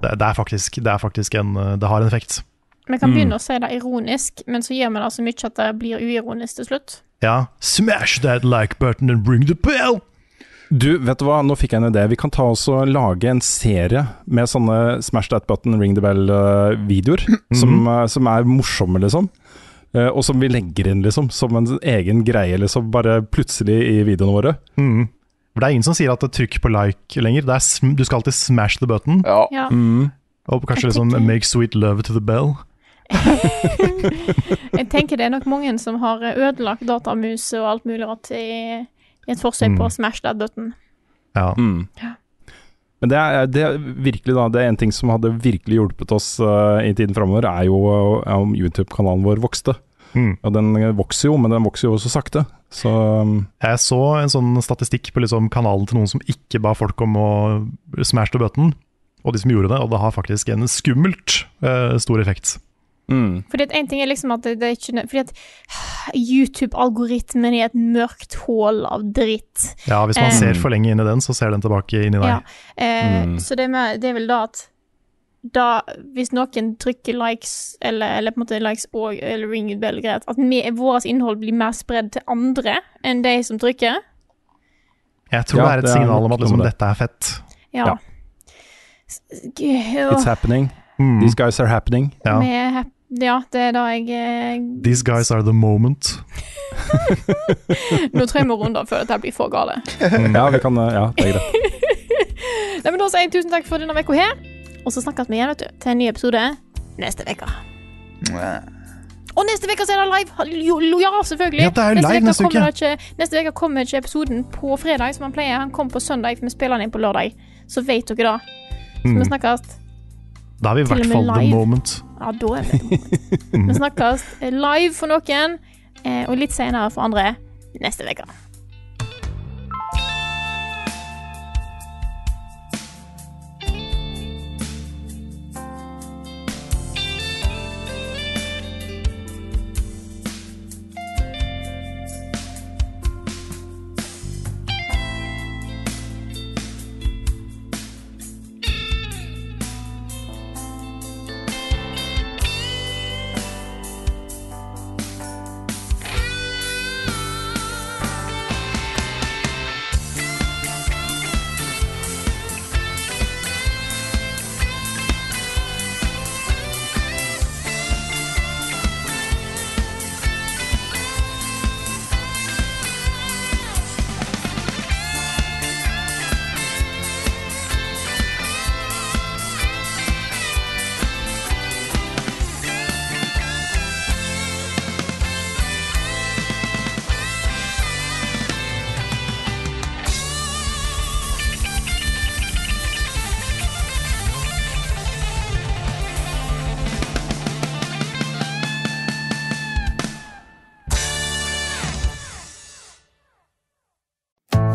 det, det, er faktisk, det er faktisk en eh, Det har en effekt. vi kan Mm. begynne å si det ironisk, men så gjør vi det så mye at det blir uironisk til slutt. Ja. Smash that like button and ring the bell! Du, vet du hva, nå fikk jeg en idé. Vi kan ta oss og lage en serie med sånne Smash That Button, Ring the Bell-videoer, som, eh, som er morsomme, liksom. Eh, og som vi legger inn, liksom, som en egen greie, liksom, bare plutselig i videoene våre. Mm. For det er ingen som sier at det trykk på like lenger. Det er sm du skal alltid smash the button, Ja. Ja. Mm. og kanskje liksom make sweet love to the bell. *laughs* Jeg tenker det er nok mange som har ødelagt datamus og alt mulig rart i, i et forsøk på Mm. å smash that button. Ja. Mm. Ja. Men det er, det er virkelig da, det er en ting som hadde virkelig hjulpet oss uh, i tiden framover, er jo eh, om YouTube-kanalen vår vokste. Mm. Og den vokser jo, men den vokser jo også sakte. Så um, Jeg så en sånn statistikk på liksom kanalen til noen som ikke ba folk om å smash the button, og de som gjorde det, og det har faktisk en skummelt uh, stor effekt. Mm. Fordi at en ting er liksom at det, det er ikke Fordi at *sighs* YouTube-algoritmen er et mørkt hull av dritt. Ja, Hvis man Eh. ser for lenge inn i den, så ser den tilbake inn i deg. Ja. Eh, Mm. Så det med, det er vel da at da, hvis noen trykker likes, eller, eller på en måte likes og eller ring bell, greit, at vårt innhold blir mer spredd til andre enn de som trykker. Jeg tror Ja, det er et det er signal om at liksom, det. dette er fett. Ja. Ja. It's happening. Mm. These guys are happening. Ja. Vi er hap- ja, det er da jeg eh, These guys are the moment. *laughs* Nå tror jeg vi må runde før dette blir for gale. Ja, vi kan eh, Ja, det er greit. *laughs* Nei, men Da sier jeg tusen takk for denne uka her, og så snakkes vi igjen vet du, til en ny episode neste uke. Og neste uke så er det live! Ja, selvfølgelig. Ja, det er live neste uke. kommer Ikke, neste uke kommer ikke episoden på fredag, som han pleier. Han kommer på søndag, for vi spiller den inn på lørdag. Så vet dere det. Så Mm. vi snakkes. Da er vi i hvert fall the moment. Ja, da er vi *laughs* Vi snakkes live for noen, eh, og litt senere for andre neste uke.